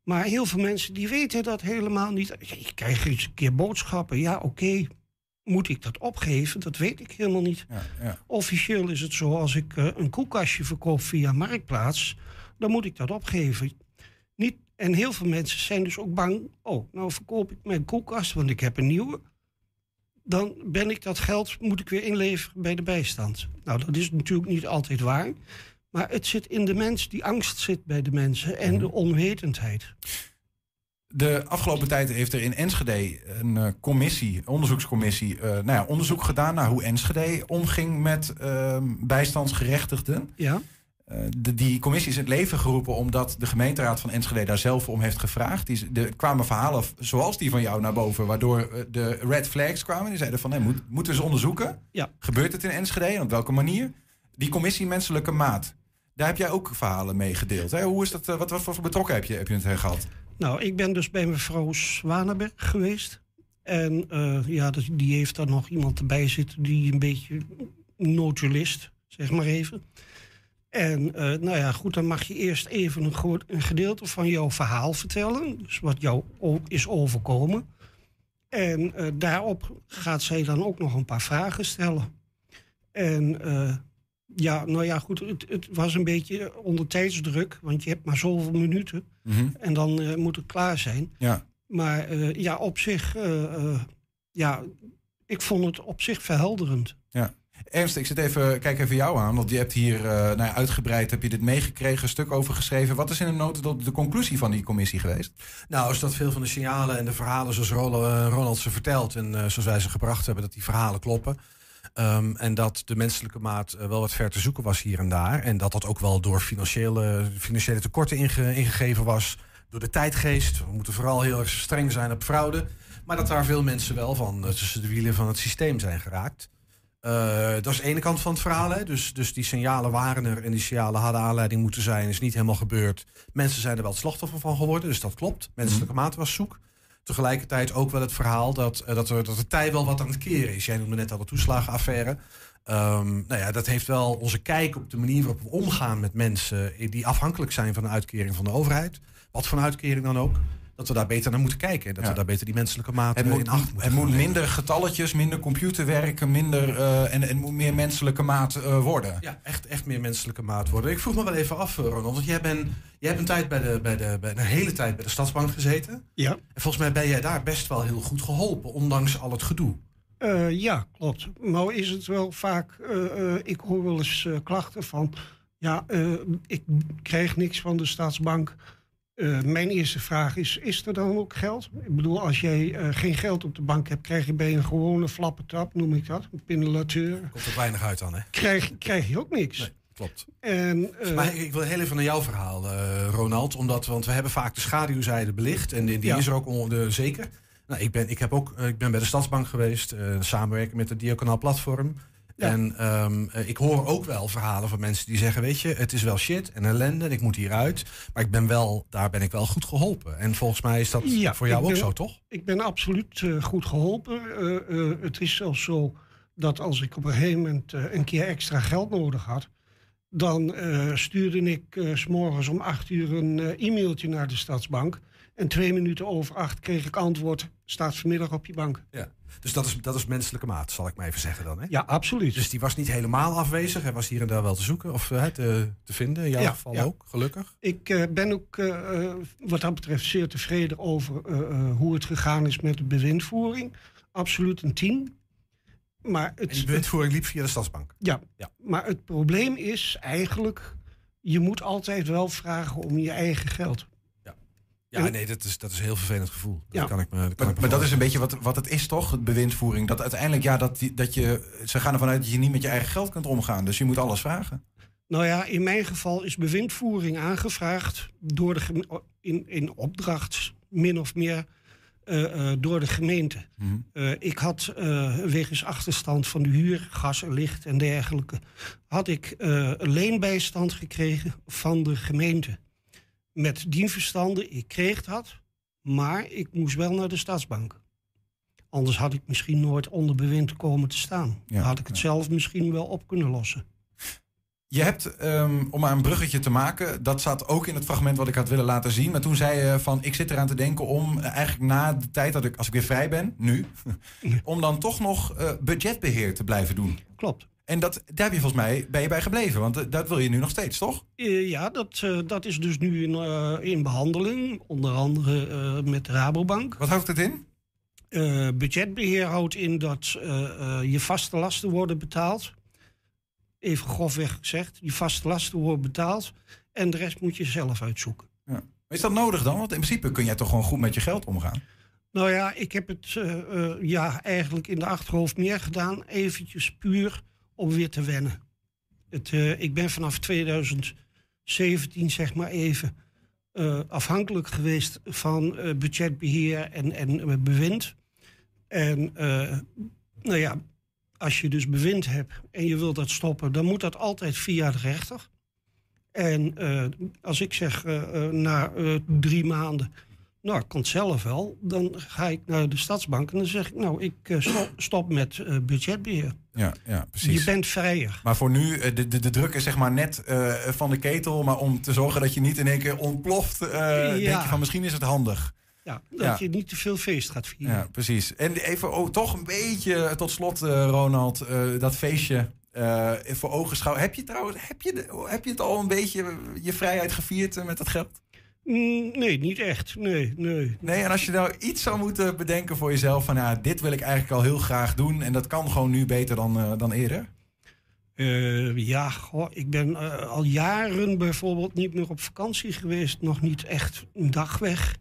Speaker 11: Maar heel veel mensen die weten dat helemaal niet. Ja, je krijgt eens een keer boodschappen. Ja, oké. Moet ik dat opgeven? Dat weet ik helemaal niet.
Speaker 1: Ja, ja.
Speaker 11: Officieel is het zo, als ik eh, een koelkastje verkoop via Marktplaats, dan moet ik dat opgeven. Niet, en heel veel mensen zijn dus ook bang. Oh, nou verkoop ik mijn koelkast, want ik heb een nieuwe. Dan ben ik dat geld, moet ik weer inleveren bij de bijstand. Nou, dat is natuurlijk niet altijd waar. Maar het zit in de mens, die angst zit bij de mensen en de onwetendheid.
Speaker 1: De afgelopen tijd heeft er in Enschede een eh, commissie, onderzoekscommissie, eh, nou ja, onderzoek gedaan naar hoe Enschede omging met ehm, bijstandsgerechtigden.
Speaker 11: Ja.
Speaker 1: Eh, de, die commissie is in het leven geroepen omdat de gemeenteraad van Enschede daar zelf om heeft gevraagd. Die, er kwamen verhalen zoals die van jou naar boven, waardoor de red flags kwamen. Die zeiden van, hey, moet, moeten we ze onderzoeken?
Speaker 11: Ja.
Speaker 1: Gebeurt het in Enschede en op welke manier? Die commissie Menselijke Maat, daar heb jij ook verhalen mee gedeeld. Hè? Hoe is dat, eh, wat, wat voor betrokken heb je, heb je het eh, gehad?
Speaker 11: Nou, ik ben dus bij mevrouw Zwanenberg geweest. En eh, ja, die heeft daar nog iemand erbij zitten die een beetje notulist, zeg maar even. En nou ja, goed, dan mag je eerst even een, een gedeelte van jouw verhaal vertellen. Dus wat jou is overkomen. En daarop gaat zij dan ook nog een paar vragen stellen. En ja, nou ja, goed, het, het was een beetje onder tijdsdruk, want je hebt maar zoveel minuten.
Speaker 1: Mhm.
Speaker 11: En dan eh, moet het klaar zijn.
Speaker 1: Ja.
Speaker 11: Maar eh, ja, op zich, eh, eh, ja, ik vond het op zich verhelderend.
Speaker 1: Ja. Ernst, ik zit even, kijk even jou aan, want je hebt hier eh, nou ja, uitgebreid, heb je dit meegekregen, een stuk over geschreven. Wat is in de notendop de conclusie van die commissie geweest?
Speaker 2: Nou, is dat veel van de signalen en de verhalen zoals Ronald, Ronald ze vertelt en eh, zoals wij ze gebracht hebben, dat die verhalen kloppen. Ehm, en dat de menselijke maat eh, wel wat ver te zoeken was hier en daar. En dat dat ook wel door financiële, financiële tekorten inge- ingegeven was. Door de tijdgeest. We moeten vooral heel erg streng zijn op fraude. Maar dat daar veel mensen wel van eh, tussen de wielen van het systeem zijn geraakt. Eh, dat is de ene kant van het verhaal. Hè. Dus, dus die signalen waren er en die signalen hadden aanleiding moeten zijn. Is niet helemaal gebeurd. Mensen zijn er wel het slachtoffer van geworden. Dus dat klopt. Menselijke maat was zoek. Tegelijkertijd ook wel het verhaal dat, eh, dat, dat de tij wel wat aan het keren is. Jij noemde net al de toeslagenaffaire. Ehm, nou ja, dat heeft wel onze kijk op de manier waarop we omgaan met mensen die afhankelijk zijn van een uitkering van de overheid. Wat voor uitkering dan ook. Dat we daar beter naar moeten kijken. En dat
Speaker 1: Ja.
Speaker 2: we daar beter die menselijke maat
Speaker 1: Het
Speaker 2: eh,
Speaker 1: moet,
Speaker 2: in acht moeten
Speaker 1: het moet minder getalletjes, minder computerwerken, minder, eh, en, en moet meer menselijke maat eh, worden.
Speaker 2: Ja, echt, echt meer menselijke maat worden. Ik vroeg me wel even af, Ronald. Want jij, bent jij hebt een, tijd bij de, bij de, bij, een hele tijd bij de Stadsbank gezeten.
Speaker 11: Ja.
Speaker 2: En volgens mij ben jij daar best wel heel goed geholpen, ondanks al het gedoe.
Speaker 11: Eh, ja, klopt. Nou is het wel vaak, eh, eh, ik hoor wel eens klachten van, ja, eh, ik krijg niks van de staatsbank. Eh, mijn eerste vraag is, is er dan ook geld? Ik bedoel, als jij eh, geen geld op de bank hebt, krijg je bij een gewone flappertap, noem ik dat, een pinnelateur,
Speaker 2: Komt er weinig uit dan, hè?
Speaker 11: krijg, krijg je ook niks.
Speaker 2: Klopt.
Speaker 11: En, eh,
Speaker 2: maar ik wil heel even naar jouw verhaal, Ronald. Omdat, want we hebben vaak de schaduwzijde belicht. En die, die
Speaker 11: Ja.
Speaker 2: is er ook on- de, zeker. Nou, ik, ben, ik, heb ook, ik ben bij de Stadsbank geweest. samenwerken met het Diaconaal Platform. En ehm, eh, ik hoor ook wel verhalen van mensen die zeggen: Weet je, het is wel shit en ellende en ik moet hieruit. Maar ik ben wel, daar ben ik wel goed geholpen. En volgens mij is dat voor jou ook
Speaker 11: ben-
Speaker 2: zo, toch?
Speaker 11: Ik ben absoluut eh, goed geholpen. Eh, het is zelfs zo dat als ik op een gegeven moment een keer extra geld nodig had, dan stuurde ik s s'morgens om acht uur een e-mailtje naar de Stadsbank. En twee minuten over acht kreeg ik antwoord, staat vanmiddag op je bank.
Speaker 2: Ja. Dus dat is, dat is menselijke maat, zal ik maar even zeggen dan. Hè?
Speaker 11: Ja, absoluut.
Speaker 2: Dus die was niet helemaal afwezig. Hij was hier en daar wel te zoeken of eh, te, te vinden. In jouw
Speaker 11: Ja,
Speaker 2: geval
Speaker 11: ja.
Speaker 2: ook, gelukkig.
Speaker 11: Ik eh, ben ook eh, wat dat betreft zeer tevreden over hoe het gegaan is met de bewindvoering. Absoluut een 10. Maar het,
Speaker 2: En die bewindvoering liep via de Stadsbank.
Speaker 11: Ja,
Speaker 2: Ja.
Speaker 11: maar het probleem is eigenlijk... je moet altijd wel vragen om je eigen geld.
Speaker 2: Ja, nee, dat is, dat is een heel vervelend gevoel. Dat
Speaker 11: Ja.
Speaker 2: kan ik me, dat kan
Speaker 1: Maar,
Speaker 2: ik me
Speaker 1: maar dat is een beetje wat, wat het is, toch? Het bewindvoering. Dat uiteindelijk, ja, dat, die- dat je. Ze gaan ervan uit dat je niet met je eigen geld kunt omgaan. Dus je moet alles vragen.
Speaker 11: Nou ja, in mijn geval is bewindvoering aangevraagd... Door de in, in opdracht, min of meer, eh, eh, door de gemeente. Eh, ik had eh, wegens achterstand van de huur, gas en licht en dergelijke... had ik eh, een leenbijstand gekregen van de gemeente. Met dien verstande, ik kreeg dat, maar ik moest wel naar de stadsbank. Anders had ik misschien nooit onder bewind komen te staan.
Speaker 1: Ja,
Speaker 11: Dan had ik het zelf misschien wel op kunnen lossen.
Speaker 1: Je hebt, ehm, om maar een bruggetje te maken, dat zat ook in het fragment wat ik had willen laten zien. Maar toen zei je van, ik zit eraan te denken om eh, eigenlijk na de tijd dat ik, als ik weer vrij ben, nu, [LAUGHS] om dan toch nog eh, budgetbeheer te blijven doen.
Speaker 11: Klopt.
Speaker 1: En dat, daar heb je volgens mij, ben je bij gebleven, want eh, dat wil je nu nog steeds, toch?
Speaker 11: Eh, ja, dat, eh, dat is dus nu in, in behandeling. Onder andere met de Rabobank.
Speaker 1: Wat houdt het in?
Speaker 11: Eh, budgetbeheer houdt in dat je vaste lasten worden betaald. Even grofweg gezegd. Je vaste lasten worden betaald. En de rest moet je zelf uitzoeken.
Speaker 1: Ja. Is dat nodig dan? Want in principe kun jij toch gewoon goed met je geld omgaan?
Speaker 11: Nou ja, ik heb het ja, eigenlijk in de achterhoofd meer gedaan. Eventjes puur om weer te wennen. Het, eh, ik ben vanaf 2017, zeg maar even, eh, afhankelijk geweest van eh, budgetbeheer en, en bewind. En nou ja, als je dus bewind hebt en je wilt dat stoppen, dan moet dat altijd via de rechter. En als ik zeg na drie maanden, nou, het zelf wel, dan ga ik naar de stadsbank en dan zeg ik, nou, ik eh, stop, [CLEARS THROAT] stop met eh, budgetbeheer.
Speaker 1: Ja, ja precies.
Speaker 11: Je bent vrijer.
Speaker 1: Maar voor nu, eh, de, de, de druk is zeg maar net van de ketel. Maar om te zorgen dat je niet in één keer ontploft, eh, denk je van misschien is het handig.
Speaker 11: Ja, dat
Speaker 1: Ja.
Speaker 11: je niet te veel feest gaat vieren.
Speaker 1: Ja, precies. En even oh, toch een beetje tot slot, Ronald, dat feestje voor ogen schouwen. Heb je trouwens, heb je, de- heb je het al een beetje je vrijheid gevierd met dat geld?
Speaker 11: Mm, nee, niet echt. Nee, nee.
Speaker 1: Nee, en als je nou iets zou moeten bedenken voor jezelf van ja, dit wil ik eigenlijk al heel graag doen en dat kan gewoon nu beter dan, eh, dan eerder.
Speaker 11: Eh, ja, goh, ik ben eh, al jaren bijvoorbeeld niet meer op vakantie geweest. Nog niet echt een dag weg.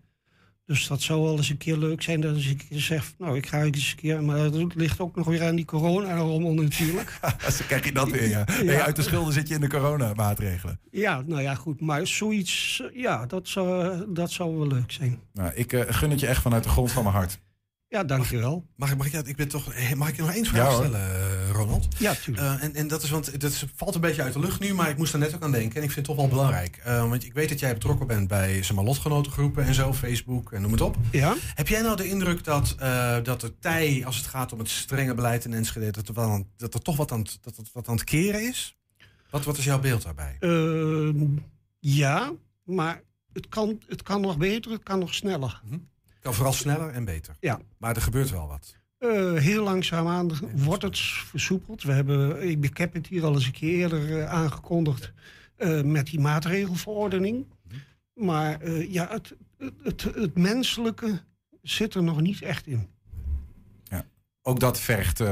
Speaker 11: Dus dat zou wel eens een keer leuk zijn dat ik zeg, nou ik ga eens een keer. Maar dat ligt ook nog weer aan die corona-rommel natuurlijk. [LAUGHS]
Speaker 1: Zo krijg je dat weer, ja. Uit de schulden zit je in de coronamaatregelen.
Speaker 11: Ja, nou ja, goed. Maar zoiets, ja, dat zou, dat zou wel leuk zijn.
Speaker 1: Nou, ik eh, gun het je echt vanuit de grond van mijn hart.
Speaker 11: Ja, dankjewel.
Speaker 2: Mag ik, mag ik, ik ben toch, eh, mag ik je nog één vraag
Speaker 1: Ja,
Speaker 2: stellen, eh, Ronald?
Speaker 11: Ja, tuurlijk.
Speaker 2: Eh, en, en dat is, want dat is- valt een beetje uit de lucht nu, maar ik moest er net ook aan denken. En ik vind het toch wel belangrijk. Eh, want ik weet dat jij betrokken bent bij zeg maar, lotgenotengroepen en zo, Facebook en noem het op.
Speaker 11: Ja?
Speaker 2: Heb jij nou de indruk dat, eh, dat de tij, als het gaat om het strenge beleid in Enschede, dat er, wel aan- dat er toch wat aan, het- dat het wat aan het keren is? Wat, wat is jouw beeld daarbij?
Speaker 11: Eh, ja, maar het kan, het kan nog beter, het kan nog sneller.
Speaker 2: Kan vooral sneller en beter.
Speaker 11: Ja.
Speaker 2: Maar er gebeurt wel wat.
Speaker 11: Eh, heel langzaamaan wordt het versoepeld. We hebben, ik, heb het hier al eens een keer eerder eh, aangekondigd eh, met die maatregelverordening. Maar eh, ja, het, het, het, het menselijke zit er nog niet echt in.
Speaker 1: Ook dat vergt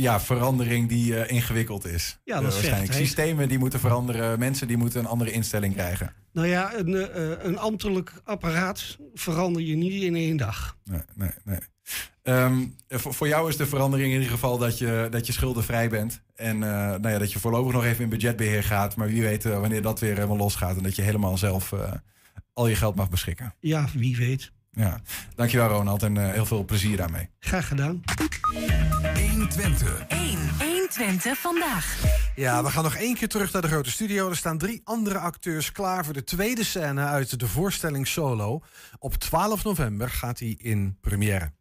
Speaker 1: ja, verandering die eh, ingewikkeld is.
Speaker 11: Ja, dat
Speaker 1: Eh,
Speaker 11: vergt
Speaker 1: waarschijnlijk. Systemen die moeten veranderen, mensen die moeten een andere instelling krijgen.
Speaker 11: Nou ja, een, eh, een ambtelijk apparaat verander je niet in één dag.
Speaker 1: Nee, nee, nee. Ehm, voor, voor jou is de verandering in ieder geval dat je, dat je schuldenvrij bent. En nou ja, dat je voorlopig nog even in budgetbeheer gaat. Maar wie weet wanneer dat weer helemaal losgaat. En dat je helemaal zelf al je geld mag beschikken.
Speaker 11: Ja, wie weet.
Speaker 1: Ja, dankjewel Ronald en eh, heel veel plezier daarmee.
Speaker 11: Graag gedaan.
Speaker 4: 120. 1. 120 vandaag.
Speaker 2: Ja, we gaan nog één keer terug naar de grote studio. Er staan drie andere acteurs klaar voor de tweede scène uit de voorstelling Solo. Op 12 november gaat hij in première.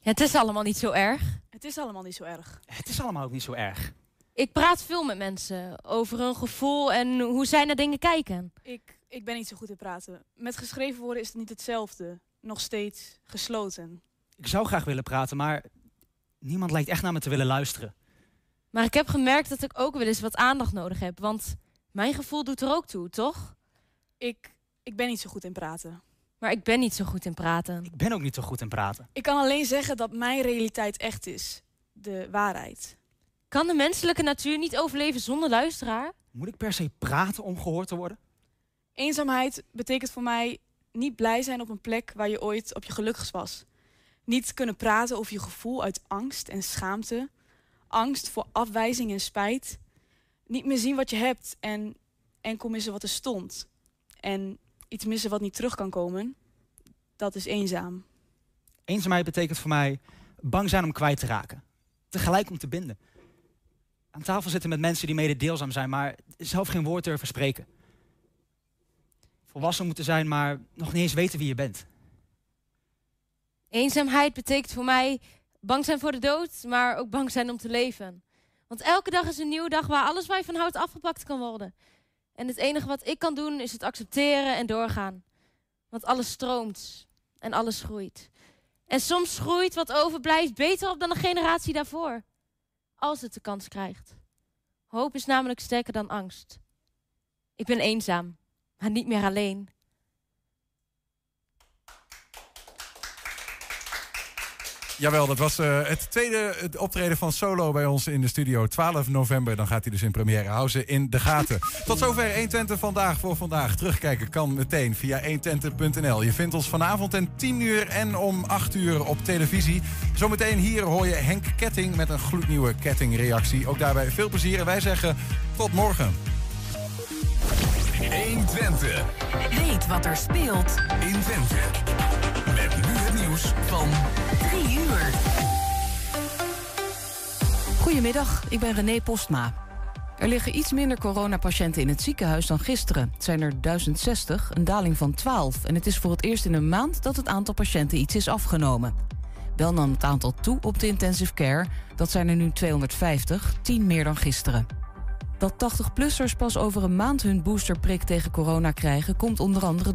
Speaker 14: Het is allemaal niet zo erg.
Speaker 15: Het is allemaal niet zo erg.
Speaker 16: Het is allemaal ook niet zo erg.
Speaker 14: Ik praat veel met mensen over hun gevoel en hoe zij naar dingen kijken.
Speaker 15: Ik, ik ben niet zo goed in praten. Met geschreven woorden is het niet hetzelfde. Nog steeds gesloten.
Speaker 16: Ik zou graag willen praten, maar niemand lijkt echt naar me te willen luisteren.
Speaker 14: Maar ik heb gemerkt dat ik ook wel eens wat aandacht nodig heb. Want mijn gevoel doet er ook toe, toch?
Speaker 15: Ik, ik ben niet zo goed in praten.
Speaker 14: Maar ik ben niet zo goed in praten.
Speaker 16: Ik ben ook niet zo goed in praten.
Speaker 15: Ik kan alleen zeggen dat mijn realiteit echt is. De waarheid.
Speaker 14: Kan de menselijke natuur niet overleven zonder luisteraar?
Speaker 16: Moet ik per se praten om gehoord te worden?
Speaker 15: Eenzaamheid betekent voor mij niet blij zijn op een plek waar je ooit op je gelukkigst was. Niet kunnen praten over je gevoel uit angst en schaamte. Angst voor afwijzing en spijt. Niet meer zien wat je hebt en enkel missen wat er stond. En iets missen wat niet terug kan komen. Dat is eenzaam.
Speaker 16: Eenzaamheid betekent voor mij bang zijn om kwijt te raken. Tegelijk om te binden. Aan tafel zitten met mensen die mededeelzaam zijn, maar zelf geen woord durven spreken. Volwassen moeten zijn, maar nog niet eens weten wie je bent.
Speaker 14: Eenzaamheid betekent voor mij bang zijn voor de dood, maar ook bang zijn om te leven. Want elke dag is een nieuwe dag waar alles waar je van houdt afgepakt kan worden. En het enige wat ik kan doen is het accepteren en doorgaan. Want alles stroomt en alles groeit. En soms groeit wat overblijft beter op dan de generatie daarvoor. Als het de kans krijgt. Hoop is namelijk sterker dan angst. Ik ben eenzaam, maar niet meer alleen.
Speaker 1: Jawel, dat was eh, het tweede optreden van Solo bij ons in de studio. 12 november, dan gaat hij dus in première. Hou ze in de gaten. Tot zover 120 vandaag voor vandaag. Terugkijken kan meteen via 120.nl. Je vindt ons vanavond en 10 uur en om 8 uur op televisie. Zometeen hier hoor je Henk Ketting met een gloednieuwe kettingreactie. Ook daarbij veel plezier en wij zeggen tot morgen.
Speaker 4: 120. Weet wat er speelt in Twente. Met nu het nieuws van 3 uur.
Speaker 17: Goedemiddag, ik ben René Postma. Er liggen iets minder coronapatiënten in het ziekenhuis dan gisteren. Het zijn er 1060, een daling van 12. En het is voor het eerst in een maand dat het aantal patiënten iets is afgenomen. Wel nam het aantal toe op de intensive care. Dat zijn er nu 250, 10 meer dan gisteren. Dat 80-plussers pas over een maand hun boosterprik tegen corona krijgen... komt onder andere door